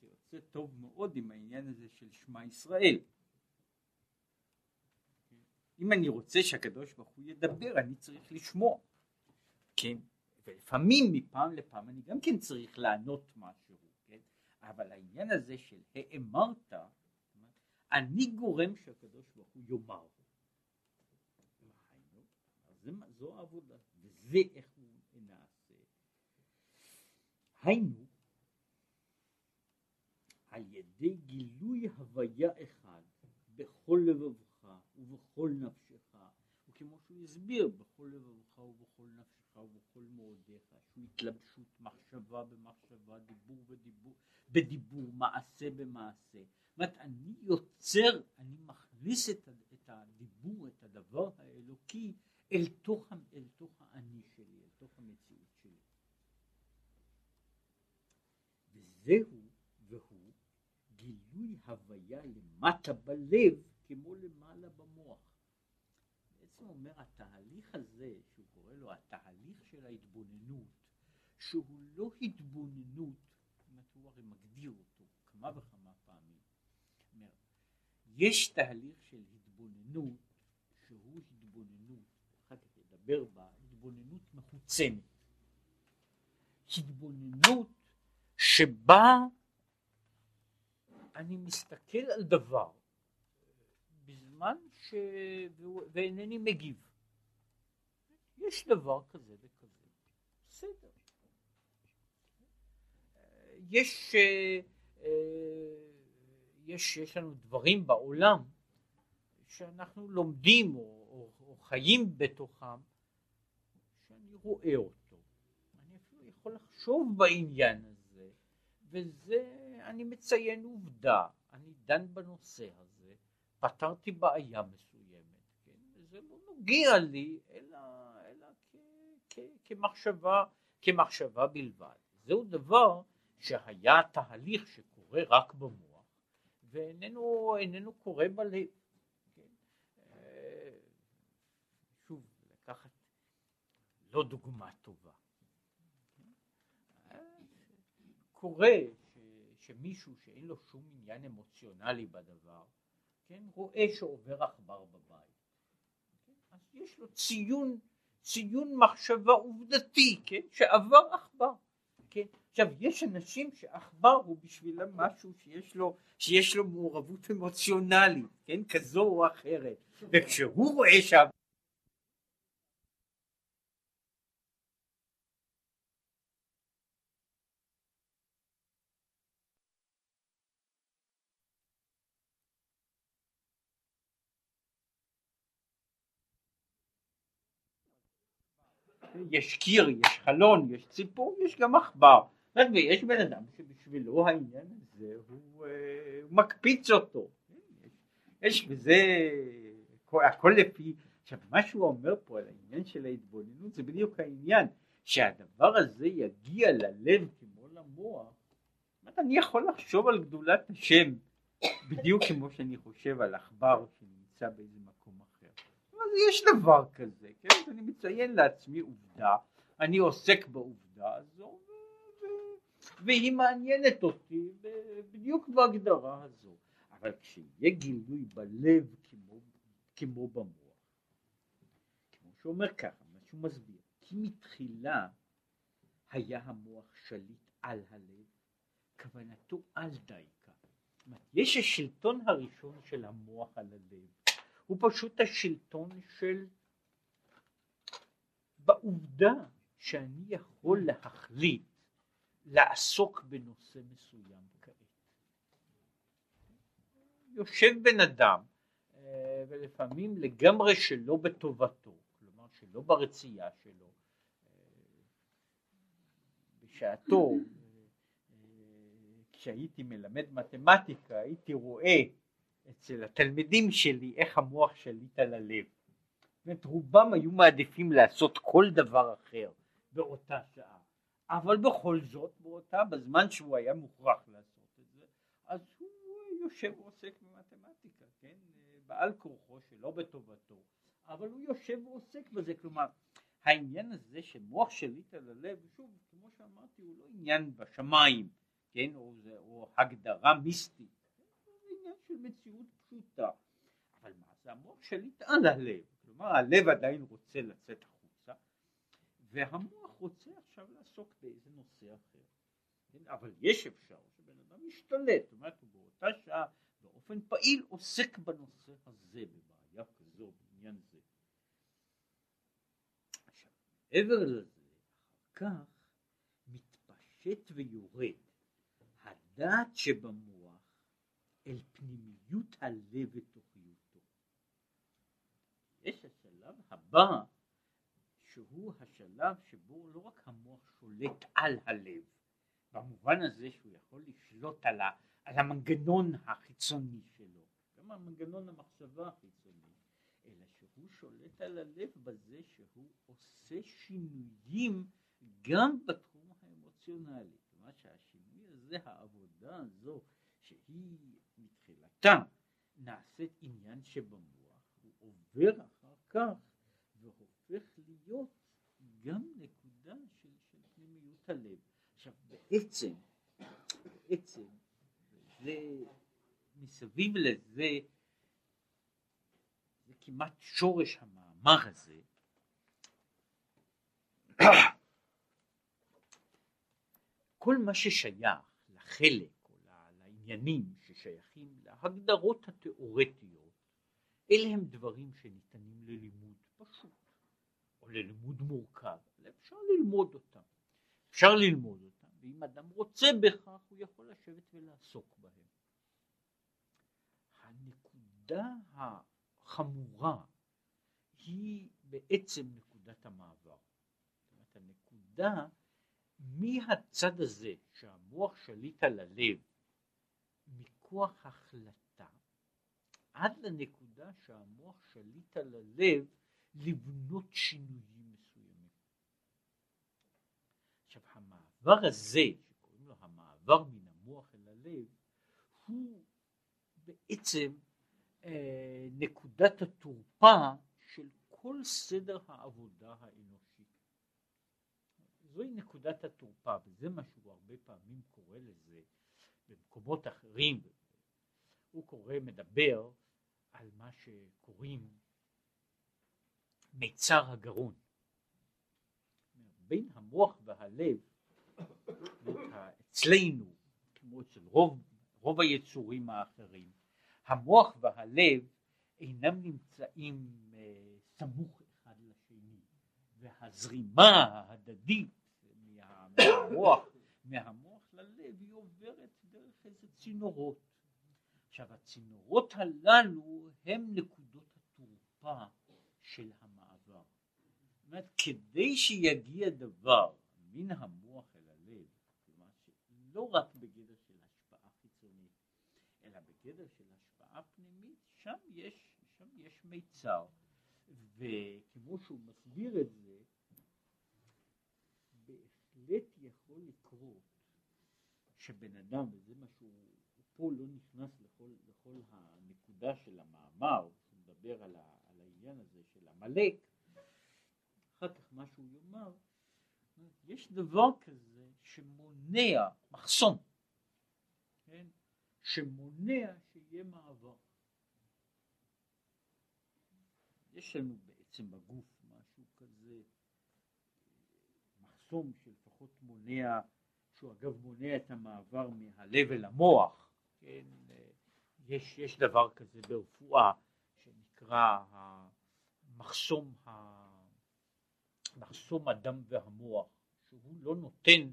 זה יוצא טוב מאוד עם העניין הזה של שמע ישראל. אם אני רוצה שהקדוש ברוך הוא ידבר, אני צריך לשמוע. כן? ולפעמים מפעם לפעם אני גם כן צריך לענות משהו? אבל העניין הזה של האמרת, אני גורם שהקדוש ברוך הוא יאמר. זו העבודה, וזה איך הוא נעשה. היינו, על ידי גילוי הוויה אחד בכל לבבך ובכל נפשך, וכמו שהוא הסביר, בכל לבבך ובכל נפשך ובכל מאודיך, שהוא התלבשות מחשבה במחשבה, דיבור בדיבור, בדיבור, מעשה במעשה. זאת אומרת, אני יוצר, אני מכניס את, את הדיבור, את הדבר האלוקי, אל תוך, אל תוך האני שלי, אל תוך המציאות שלי. זהו והוא גילוי הוויה למטה בלב כמו למעלה במוח. בעצם אומר התהליך הזה שהוא קורא לו התהליך של ההתבוננות שהוא לא התבוננות, הרי מגדיר אותו כמה וכמה פעמים. אומר, יש תהליך של התבוננות שהוא התבוננות, אחר כך נדבר בה, התבוננות מחוצנת. התבוננות שבה אני מסתכל על דבר בזמן ש... ואינני מגיב. יש דבר כזה וכזה, בסדר. יש, אה, אה, יש, יש לנו דברים בעולם שאנחנו לומדים או, או, או חיים בתוכם, שאני רואה אותו. אני אפילו יכול לחשוב בעניין הזה, וזה, אני מציין עובדה, אני דן בנושא הזה, פתרתי בעיה מסוימת, כן? זה לא נוגע לי, אלא, אלא כ, כ, כמחשבה, כמחשבה בלבד. זהו דבר שהיה תהליך שקורה רק במוח ואיננו קורה בלב. כן? אה, שוב, לקחת לא דוגמה טובה. אה, קורה ש, שמישהו שאין לו שום עניין אמוציונלי בדבר, כן, רואה שעובר עכבר בבית. כן? אז יש לו ציון, ציון מחשבה עובדתי, כן, שעבר עכבר. כן? עכשיו יש אנשים שעכבר הוא בשבילם משהו שיש לו, שיש לו מעורבות אמוציונלית, כן? כזו או אחרת, וכשהוא רואה שה... יש קיר, יש חלון, יש ציפור, יש גם עכבר. ויש בן אדם שבשבילו העניין הזה הוא, אה, מקפיץ אותו. יש בזה, הכל לפי, עכשיו מה שהוא אומר פה על העניין של ההתבוננות זה בדיוק העניין, שהדבר הזה יגיע ללב כמו למוח, אני יכול לחשוב על גדולת השם בדיוק כמו שאני חושב על עכבר שנמצא באיזה מקום יש דבר כזה, כן? אני מציין לעצמי עובדה, אני עוסק בעובדה הזו והיא מעניינת אותי בדיוק בהגדרה הזו. אבל כשיהיה גילוי בלב כמו, כמו במוח, כמו שאומר ככה, מה שהוא מסביר, כי מתחילה היה המוח שליט על הלב, כוונתו על דייקה. יש השלטון הראשון של המוח על הלב, הוא פשוט השלטון של בעובדה שאני יכול להחליט לעסוק בנושא מסוים כעת. יושב בן אדם אה, ולפעמים לגמרי שלא בטובתו, כלומר שלא ברצייה שלו, אה, בשעתו אה, כשהייתי מלמד מתמטיקה הייתי רואה אצל התלמידים שלי איך המוח שליט על הלב. זאת רובם היו מעדיפים לעשות כל דבר אחר באותה שעה. אבל בכל זאת באותה, בזמן שהוא היה מוכרח לעשות את זה, אז הוא יושב ועוסק במתמטיקה, כן, בעל כורחו שלא בטובתו, אבל הוא יושב ועוסק בזה, כלומר העניין הזה שמוח שליט על הלב, שוב, כמו שאמרתי, הוא לא עניין בשמיים, כן, או, או הגדרה מיסטית, עניין של מציאות פשוטה, אבל מה זה המוח שליט על הלב, כלומר הלב עדיין רוצה לצאת החוצה, והמוח רוצה עכשיו לעסוק באיזה נושא אחר. כן? אבל יש אפשר שבן אדם ישתלט, זאת אומרת הוא באותה שעה באופן פעיל עוסק בנושא הזה, בבעיה כזו, בעניין זה. עכשיו, מעבר לזה, אחר כך מתפשט ויורד הדעת שבמוח אל פנימיות הלב ותוכיותו. יש השלב הבא שהוא השלב שבו לא רק המוח שולט על הלב, במובן הזה שהוא יכול לשלוט על, ה, על המנגנון החיצוני שלו, גם המנגנון המחשבה החיצוני, אלא שהוא שולט על הלב בזה שהוא עושה שינויים גם בתחום האמוציונלי. כלומר שהשינוי הזה, העבודה הזו, שהיא מתחילתה נעשית עניין שבמוח, הוא עובר אחר כך והופך להיות גם נקודה של, של פנימיות הלב. עכשיו בעצם, בעצם, זה מסביב לזה, זה כמעט שורש המאמר הזה, כל מה ששייך לחלק או לעניינים ששייכים להגדרות התיאורטיות, אלה הם דברים שניתנים ללימוד פשוט או ללימוד מורכב, אפשר ללמוד אותם. אפשר ללמוד אותם, ואם אדם רוצה בכך הוא יכול לשבת ולעסוק בהם. הנקודה החמורה היא בעצם נקודת המעבר. זאת אומרת, הנקודה מהצד הזה שהמוח שליט על הלב מכוח החלטה עד לנקודה שהמוח שליט על הלב לבנות שינויים מסוימים. עכשיו המעבר הזה שקוראים לו המעבר מן המוח אל הלב הוא בעצם אה, נקודת התורפה של כל סדר העבודה האנושי. זוהי נקודת התורפה וזה מה שהוא הרבה פעמים קורא לזה במקומות אחרים הוא קורא מדבר על מה שקוראים מיצר הגרון בין המוח והלב אצלנו כמו אצל רוב, רוב היצורים האחרים המוח והלב אינם נמצאים אה, סמוך אחד לשני והזרימה ההדדית מהמוח, מהמוח ללב היא עוברת דרך איזה צינורות. עכשיו הצינורות הללו הם נקודות התורפה של המעבר. זאת אומרת כדי שיגיע דבר מן המוח אל הלב, כלומר לא רק בגדר של השפעה חיצונית, אלא בגדר של השפעה פנימית, שם יש, שם יש מיצר. וכמו שהוא מסביר את זה, בהחלט יכול לקרות שבן אדם, וזה מה שהוא, הוא פה לא נכנס לכל, לכל הנקודה של המאמר, הוא מדבר על, ה, על העניין הזה של עמלק, אחר כך מה שהוא יאמר, יש דבר כזה שמונע, מחסום, כן? שמונע שיהיה מעבר. יש לנו בעצם בגוף משהו כזה, מחסום שלפחות מונע, שהוא אגב מונע את המעבר מהלב אל המוח, כן, יש, יש דבר כזה ברפואה שנקרא המחסום, מחסום הדם והמוח, שהוא לא נותן,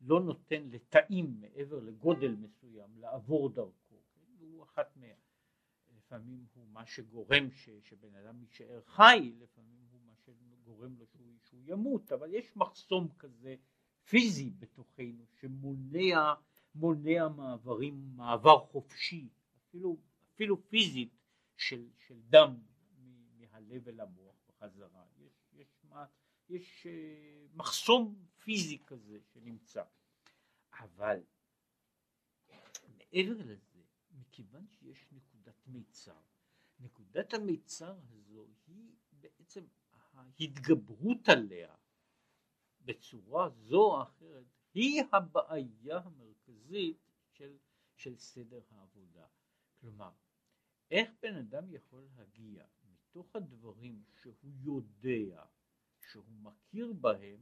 לא נותן לתאים מעבר לגודל מסוים לעבור דרכו, כן, והוא אחת מה... לפעמים הוא מה שגורם ש, שבן אדם יישאר חי, לפעמים הוא מה שגורם לו שהוא, שהוא ימות, אבל יש מחסום כזה פיזי בתוכנו שמונע מונע מעברים, מעבר חופשי, אפילו, אפילו פיזית של, של דם מהלב אל המוח בחזרה. יש, יש, יש אה, מחסום פיזי כזה שנמצא. אבל מעבר לזה, מכיוון שיש נקודת מיצר, נקודת המיצר הזו היא בעצם ההתגברות עליה בצורה זו או אחרת היא הבעיה המרכזית של, של סדר העבודה. כלומר, איך בן אדם יכול להגיע מתוך הדברים שהוא יודע, שהוא מכיר בהם,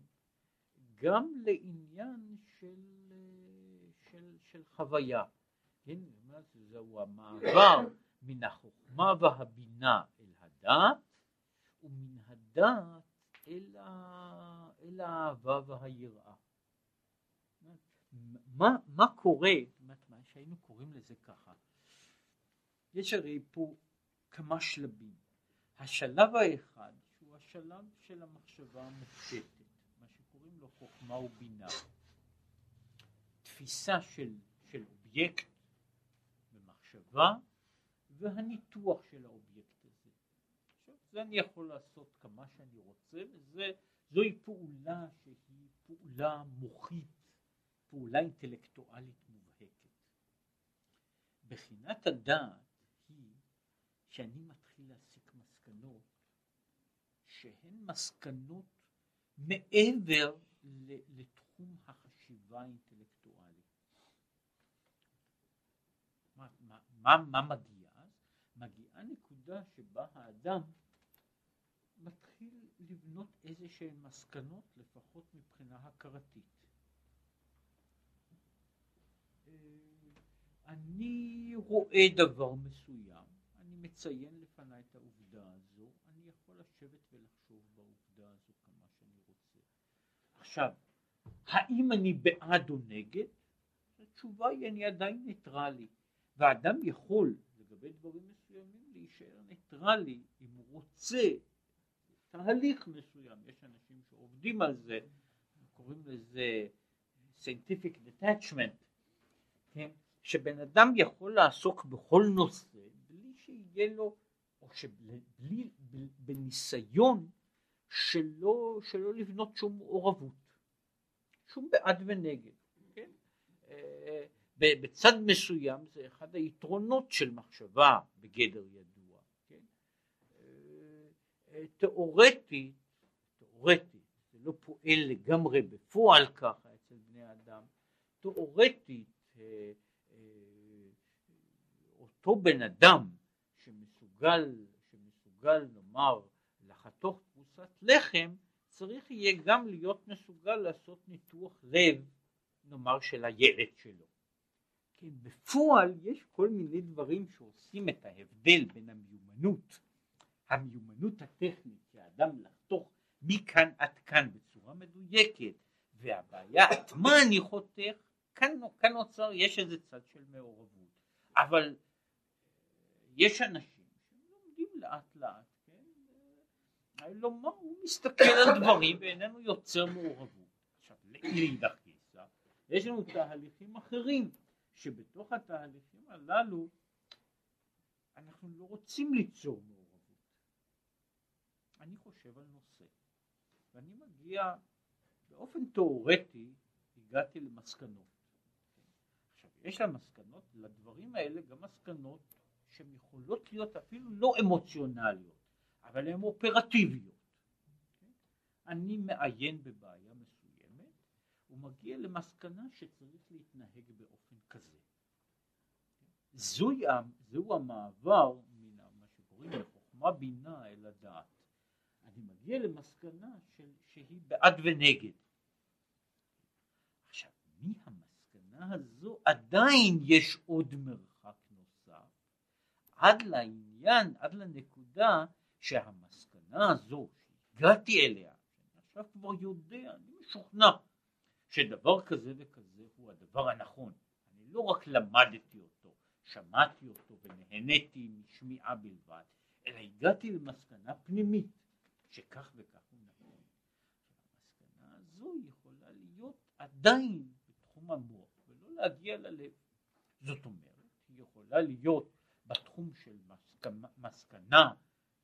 גם לעניין של, של, של חוויה. כן, זהו המעבר מן החוכמה והבינה אל הדעת, ומן הדעת אל, ה... אל האהבה והיראה. מה, מה קורה, מה שהיינו קוראים לזה ככה, יש הרי פה כמה שלבים. השלב האחד, שהוא השלב של המחשבה המופשטת, מה שקוראים לו חוכמה ובינה, תפיסה של, של אובייקט במחשבה והניתוח של האובייקט הזה. עכשיו, זה אני יכול לעשות כמה שאני רוצה, וזוהי פעולה שהיא פעולה מוחית פעולה אינטלקטואלית מובהקת. בחינת הדעת היא שאני מתחיל להסיק מסקנות שהן מסקנות מעבר לתחום החשיבה האינטלקטואלית. מה, מה, מה, מגיע? מגיעה נקודה שבה האדם מתחיל לבנות איזה שהן מסקנות לפחות מבחינה הכרתית. אני רואה דבר מסוים, אני מציין לפניי את העובדה הזו, אני יכול לשבת ולחשוב בעובדה הזו כמה שאני רוצה. עכשיו, האם אני בעד או נגד? התשובה היא אני עדיין ניטרלי, ואדם יכול לגבי דברים מסוימים להישאר ניטרלי אם הוא רוצה תהליך מסוים, יש אנשים שעובדים על זה, קוראים לזה scientific detachment, כן? שבן אדם יכול לעסוק בכל נושא בלי שיהיה לו, או שבלי, בניסיון שלא, שלא לבנות שום מעורבות, שום בעד ונגד, כן? אה, בצד מסוים זה אחד היתרונות של מחשבה בגדר ידוע, כן? אה, תיאורטית, תיאורטית, זה לא פועל לגמרי בפועל ככה אצל בני אדם, תיאורטית אה, אותו בן אדם שמסוגל, שמסוגל נאמר לחתוך פרוסת לחם, צריך יהיה גם להיות מסוגל לעשות ניתוח לב, נאמר של הילד שלו. כן, בפועל יש כל מיני דברים שעושים את ההבדל בין המיומנות, המיומנות הטכנית שהאדם לחתוך מכאן עד כאן בצורה מדויקת, והבעיה את מה אני חותך, כאן, כאן נוצר, יש איזה צד של מעורבות, אבל יש אנשים שלומדים לאט לאט, כן, לומר, הוא מסתכל על דברים ואיננו יוצר מעורבות. עכשיו, לאידך גיסא, יש לנו תהליכים אחרים, שבתוך התהליכים הללו אנחנו לא רוצים ליצור מעורבות. אני חושב על נושא, ואני מגיע, באופן תיאורטי, הגעתי למסקנות. יש למסקנות, לדברים האלה גם מסקנות שהן יכולות להיות אפילו לא אמוציונליות, אבל הן אופרטיביות. אני מעיין בבעיה מסוימת ומגיע למסקנה שצריך להתנהג באופן כזה. זוהי, זהו המעבר מן מה שקוראים לחוכמה בינה אל הדעת. אני מגיע למסקנה של, שהיא בעד ונגד. עכשיו, מהמסקנה הזו עדיין יש עוד מרחב. עד לעניין, עד לנקודה שהמסקנה הזו שהגעתי אליה, עכשיו כבר יודע, אני משוכנע שדבר כזה וכזה הוא הדבר הנכון. אני לא רק למדתי אותו, שמעתי אותו ונהניתי משמיעה בלבד, אלא הגעתי למסקנה פנימית שכך וכך הוא נכון. המסקנה הזו יכולה להיות עדיין בתחום המוח להגיע ללב. זאת אומרת, היא יכולה להיות בתחום של מסקנה, מסקנה,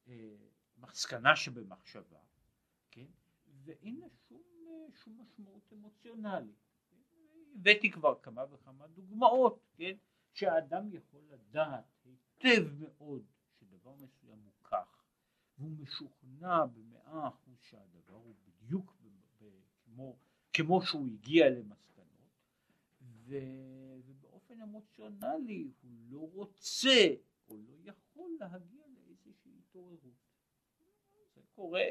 אה, מסקנה שבמחשבה, כן? ואין לה שום, אה, שום משמעות אמוציונלית. הבאתי כבר כמה וכמה דוגמאות, כן? שהאדם יכול לדעת היטב מאוד שדבר מסוים הוא כך, והוא משוכנע במאה אחוז שהדבר הוא בדיוק כמו, כמו שהוא הגיע למסקנות, ו... באופן אמוציונלי הוא לא רוצה או לא יכול להגיע לאיזושהי התעוררות. זה קורה,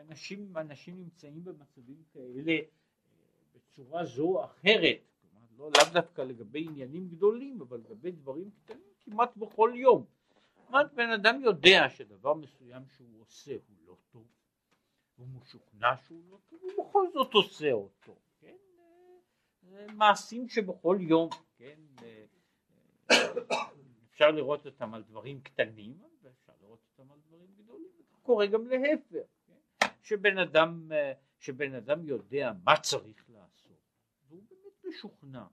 אנשים, אנשים נמצאים במצבים כאלה אה, בצורה זו או אחרת, כלומר לא לאו דווקא לגבי עניינים גדולים אבל לגבי דברים קטנים כמעט בכל יום. כמעט בן אדם יודע שדבר מסוים שהוא עושה הוא לא טוב, הוא משוכנע שהוא לא טוב, הוא בכל זאת עושה אותו? זה מעשים שבכל יום כן, אפשר לראות אותם על דברים קטנים ואפשר לראות אותם על דברים גדולים, קורה גם להפך, כן? שבן אדם, שבן אדם יודע מה צריך לעשות והוא באמת משוכנע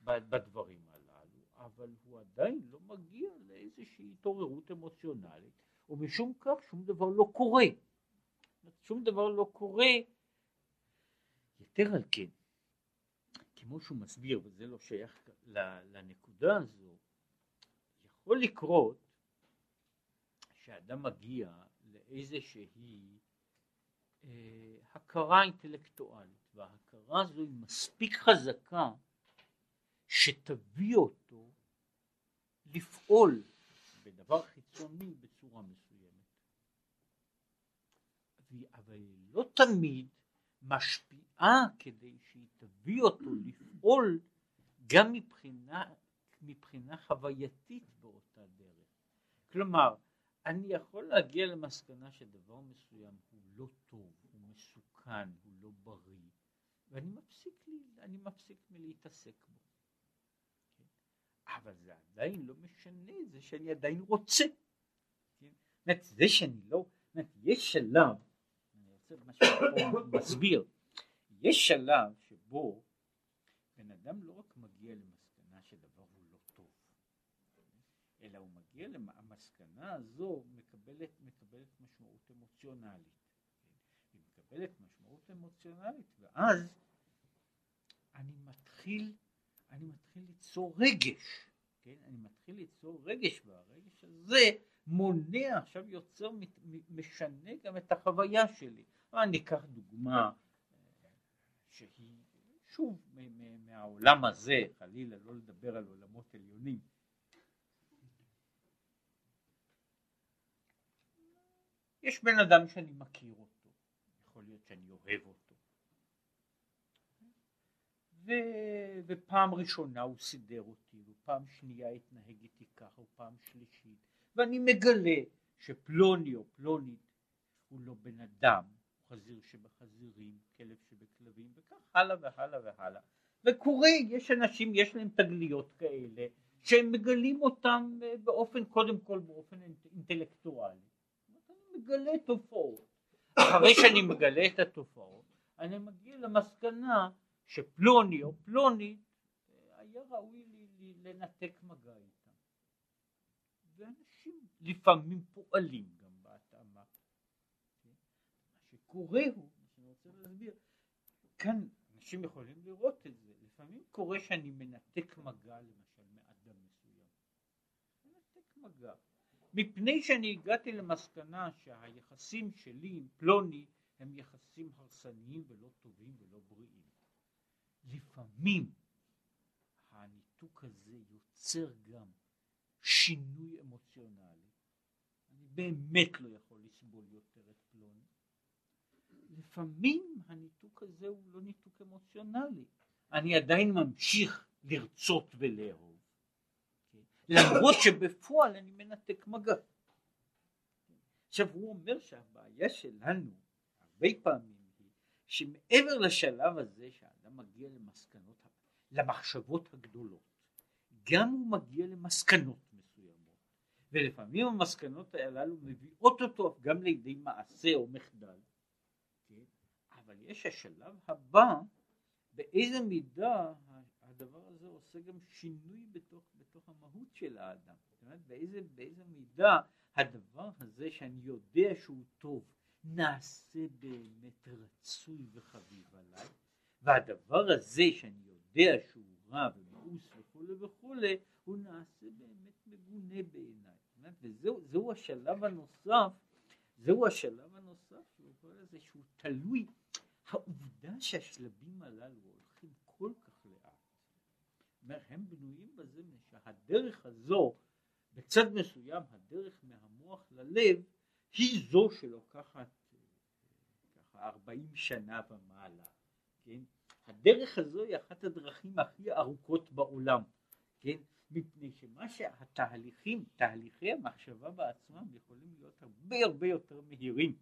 בדברים הללו, אבל הוא עדיין לא מגיע לאיזושהי התעוררות אמוציונלית ומשום כך שום דבר לא קורה, שום דבר לא קורה, יתר על כן כמו שהוא מסביר, וזה לא שייך לנקודה הזו, יכול לקרות שאדם מגיע לאיזושהי אה, הכרה אינטלקטואלית, וההכרה הזו היא מספיק חזקה שתביא אותו לפעול בדבר חיצוני בצורה מסוימת. אבל לא תמיד משפיעה כדי תביא אותו לפעול גם מבחינה, מבחינה חווייתית באותה דרך. כלומר, אני יכול להגיע למסקנה שדבר מסוים הוא לא טוב, הוא מסוכן, הוא לא בריא, ואני מפסיק, לי, מפסיק מלהתעסק בו. כן? אבל זה עדיין לא משנה זה שאני עדיין רוצה. כן? זה שאני לא, יש שלב, אני רוצה משהו מסביר, יש שלב שבו בן אדם לא רק מגיע למסקנה שדבר הוא לא טוב, אלא הוא מגיע למסקנה הזו מקבלת, מקבלת משמעות אמוציונלית. היא מקבלת משמעות אמוציונלית ואז אני מתחיל, אני מתחיל ליצור רגש, כן? אני מתחיל ליצור רגש והרגש הזה מונע, עכשיו יוצר, משנה גם את החוויה שלי. אני אקח דוגמה שהיא שוב מהעולם הזה, חלילה לא לדבר על עולמות עליונים. יש בן אדם שאני מכיר אותו, יכול להיות שאני אוהב אותו, ו... ופעם ראשונה הוא סידר אותי, ופעם שנייה התנהג איתי ככה, ופעם שלישית, ואני מגלה שפלוני או פלונית הוא לא בן אדם, חזיר שבחזירים, כלב שבכלבים, וכך הלאה והלאה והלאה. וקורה, יש אנשים, יש להם תגליות כאלה, שהם מגלים אותם אה, באופן, קודם כל באופן אינטלקטואלי. אני מגלה תופעות. אחרי שאני מגלה את התופעות, אני מגיע למסקנה שפלוני או פלונית אה, היה ראוי לנתק מגע איתם. ואנשים לפעמים פועלים קורה הוא, אני רוצה להסביר, כאן אנשים יכולים לראות את זה, לפעמים קורה שאני מנתק מגע למשל מאדם מסוים, מנתק מגע, מפני שאני הגעתי למסקנה שהיחסים שלי עם פלוני הם יחסים הרסניים ולא טובים ולא בריאים. לפעמים הניתוק הזה יוצר גם שינוי אמוציונלי. אני באמת לא יכול לסבול יותר. לפעמים הניתוק הזה הוא לא ניתוק אמוציונלי, אני עדיין ממשיך לרצות ולאהוב? למרות שבפועל אני מנתק מגע. עכשיו הוא אומר שהבעיה שלנו הרבה פעמים היא שמעבר לשלב הזה שהאדם מגיע למסקנות, למחשבות הגדולות, גם הוא מגיע למסקנות מסוימות, ולפעמים המסקנות הללו מביאות אותו גם לידי מעשה או מחדל, אבל יש השלב הבא, באיזה מידה הדבר הזה עושה גם שינוי בתוך, בתוך המהות של האדם. זאת אומרת, באיזה, באיזה מידה הדבר הזה שאני יודע שהוא טוב, נעשה באמת רצוי וחביב עליי, והדבר הזה שאני יודע שהוא רע ומאוס וכולי וכולי, הוא נעשה באמת מגונה בעיניי. וזהו השלב הנוסף, זהו השלב הנוסף שהוא תלוי העובדה שהשלבים הללו הולכים כל כך לאט, אומר, הם בנויים בזה שהדרך הזו, בצד מסוים הדרך מהמוח ללב, היא זו שלוקחת ככה 40 שנה ומעלה, כן? הדרך הזו היא אחת הדרכים הכי ארוכות בעולם, כן? מפני שמה שהתהליכים, תהליכי המחשבה בעצמם יכולים להיות הרבה הרבה יותר מהירים?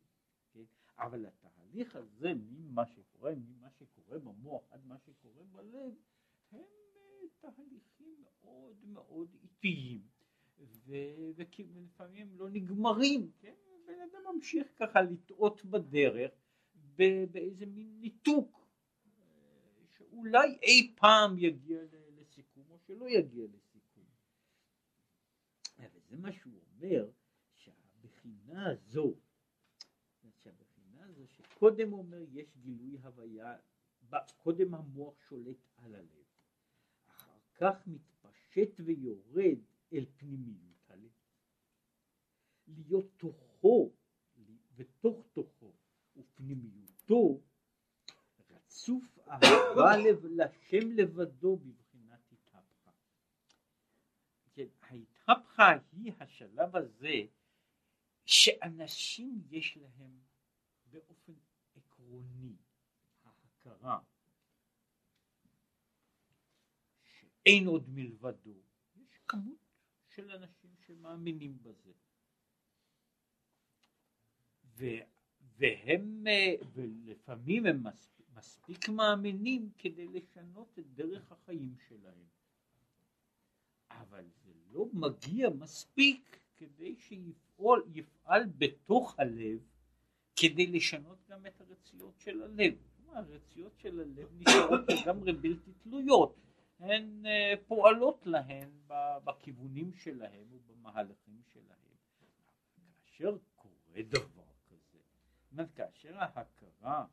אבל התהליך הזה ממה שקורה, ממה שקורה במוח עד מה שקורה בלב, הם אה, תהליכים מאוד מאוד איטיים, ולפעמים לא נגמרים, כן? בן אדם ממשיך ככה לטעות בדרך באיזה מין ניתוק, אה, שאולי אי פעם יגיע לסיכום או שלא יגיע לסיכום. וזה מה שהוא אומר, שהבחינה הזו קודם אומר יש גילוי הוויה קודם המוח שולט על הלב, אחר כך מתפשט ויורד אל פנימיות הלב. להיות תוכו ותוך תוכו ופנימיותו רצוף אהבה לב, לשם לבדו בבחינת התהפכה. כן, ההתהפכה היא השלב הזה שאנשים יש להם באופן עקרוני ההכרה שאין עוד מלבדו, יש כמות של אנשים שמאמינים בזה. ו, והם, ולפעמים הם מספיק, מספיק מאמינים כדי לשנות את דרך החיים שלהם. אבל זה לא מגיע מספיק כדי שיפעל יפעל בתוך הלב כדי לשנות גם את הרציות של הלב. הרציות של הלב נשארות לגמרי בלתי תלויות, הן אה, פועלות להן בכיוונים שלהם ובמהלכים שלהם. כאשר קורה דבר כזה, אומרת, כאשר ההכרה,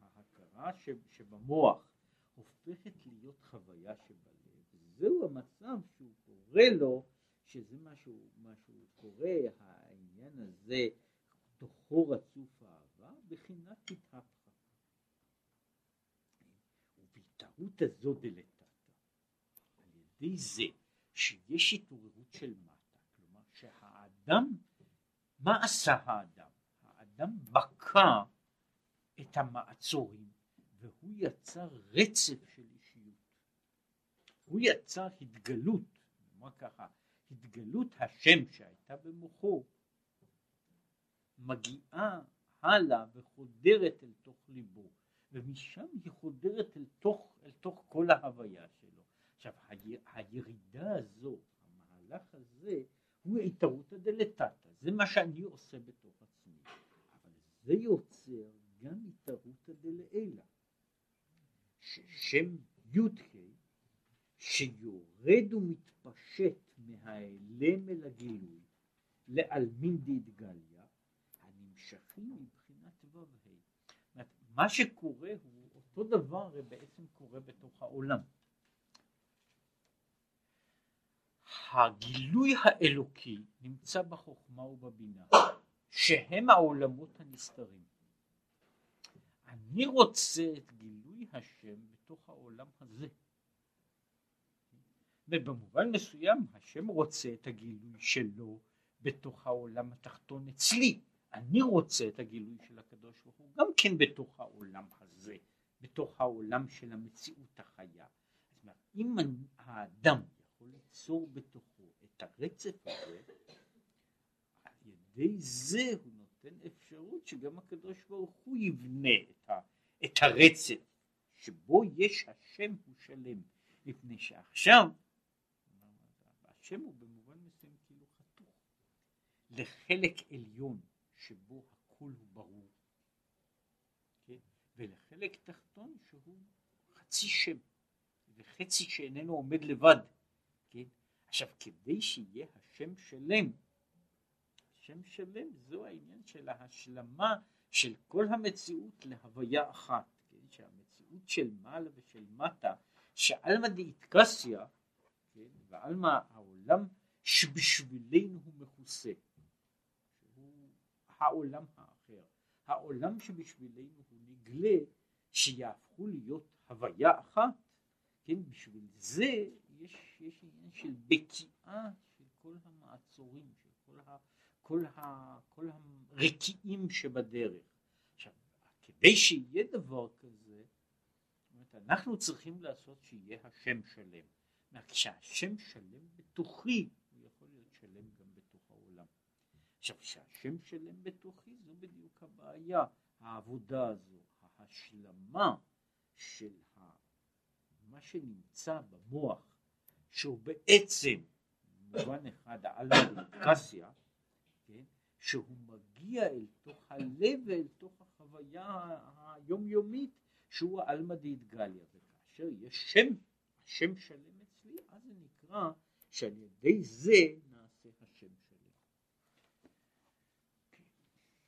ההכרה שבמוח הופכת להיות חוויה שבלב, זהו המצב שהוא קורא לו, שזה משהו, משהו קורה, העניין הזה, תוכו רצוף אהבה, בחינת התהפכה. ובהתערות הזו דלתתא, על ידי זה שיש התעוררות של מטה, כלומר שהאדם, מה עשה האדם? האדם בקע את המעצורים והוא יצר רצף של אישיות. הוא יצר התגלות, נאמר ככה, התגלות השם שהייתה במוחו מגיעה הלאה וחודרת אל תוך ליבו ומשם היא חודרת אל תוך, אל תוך כל ההוויה שלו. עכשיו הירידה הזו, המהלך הזה הוא התערותא דלתתא, זה מה שאני עושה בתוך עצמי, אבל זה יוצר גם התערותא דלעילא, ששם י"ק שיורד ומתפשט מהאלם אל הגילוי לעלמין דאתגליה הנמשכים מבחינת ו"ה. מה שקורה הוא אותו דבר בעצם קורה בתוך העולם. הגילוי האלוקי נמצא בחוכמה ובבינה, שהם העולמות הנסתרים. אני רוצה את גילוי השם בתוך העולם הזה. ובמובן מסוים השם רוצה את הגילוי שלו בתוך העולם התחתון אצלי. אני רוצה את הגילוי של הקדוש ברוך הוא גם כן בתוך העולם הזה, בתוך העולם של המציאות החיה. אם האדם יכול ליצור בתוכו את הרצף הזה, על ידי זה הוא נותן אפשרות שגם הקדוש ברוך הוא יבנה את, ה, את הרצף שבו יש השם הוא שלם, מפני שעכשיו השם הוא במובן מסוים כאילו חתוך לחלק עליון שבו הכל הוא ברור, כן? ולחלק תחתון שהוא חצי שם וחצי שאיננו עומד לבד, כן? עכשיו כדי שיהיה השם שלם, השם שלם זו העניין של ההשלמה של כל המציאות להוויה אחת, כן? שהמציאות של מעלה ושל מטה, שעלמא דאיטקסיה, כן? ועלמא העולם שבשבילנו הוא מכוסה. העולם האחר, העולם שבשבילנו הוא נגלה, שיהפכו להיות הוויה אחת, כן, בשביל זה יש, יש עניין של בקיעה של כל המעצורים, של כל, ה, כל, ה, כל הרקיעים שבדרך. עכשיו, כדי שיהיה דבר כזה, אומרת, אנחנו צריכים לעשות שיהיה השם שלם. כשהשם שלם בתוכי, הוא יכול להיות שלם גם בתוך העולם. עכשיו, כשהשם שלם בתוכי, זו בדיוק הבעיה, העבודה הזו, ההשלמה של מה שנמצא במוח, שהוא בעצם, במובן אחד, האלמנטרסיה, כן, שהוא מגיע אל תוך הלב ואל תוך החוויה היומיומית, שהוא העלמא דאיתגליה, וכאשר יש שם, השם שלם אצלי, אז זה נקרא שעל ידי זה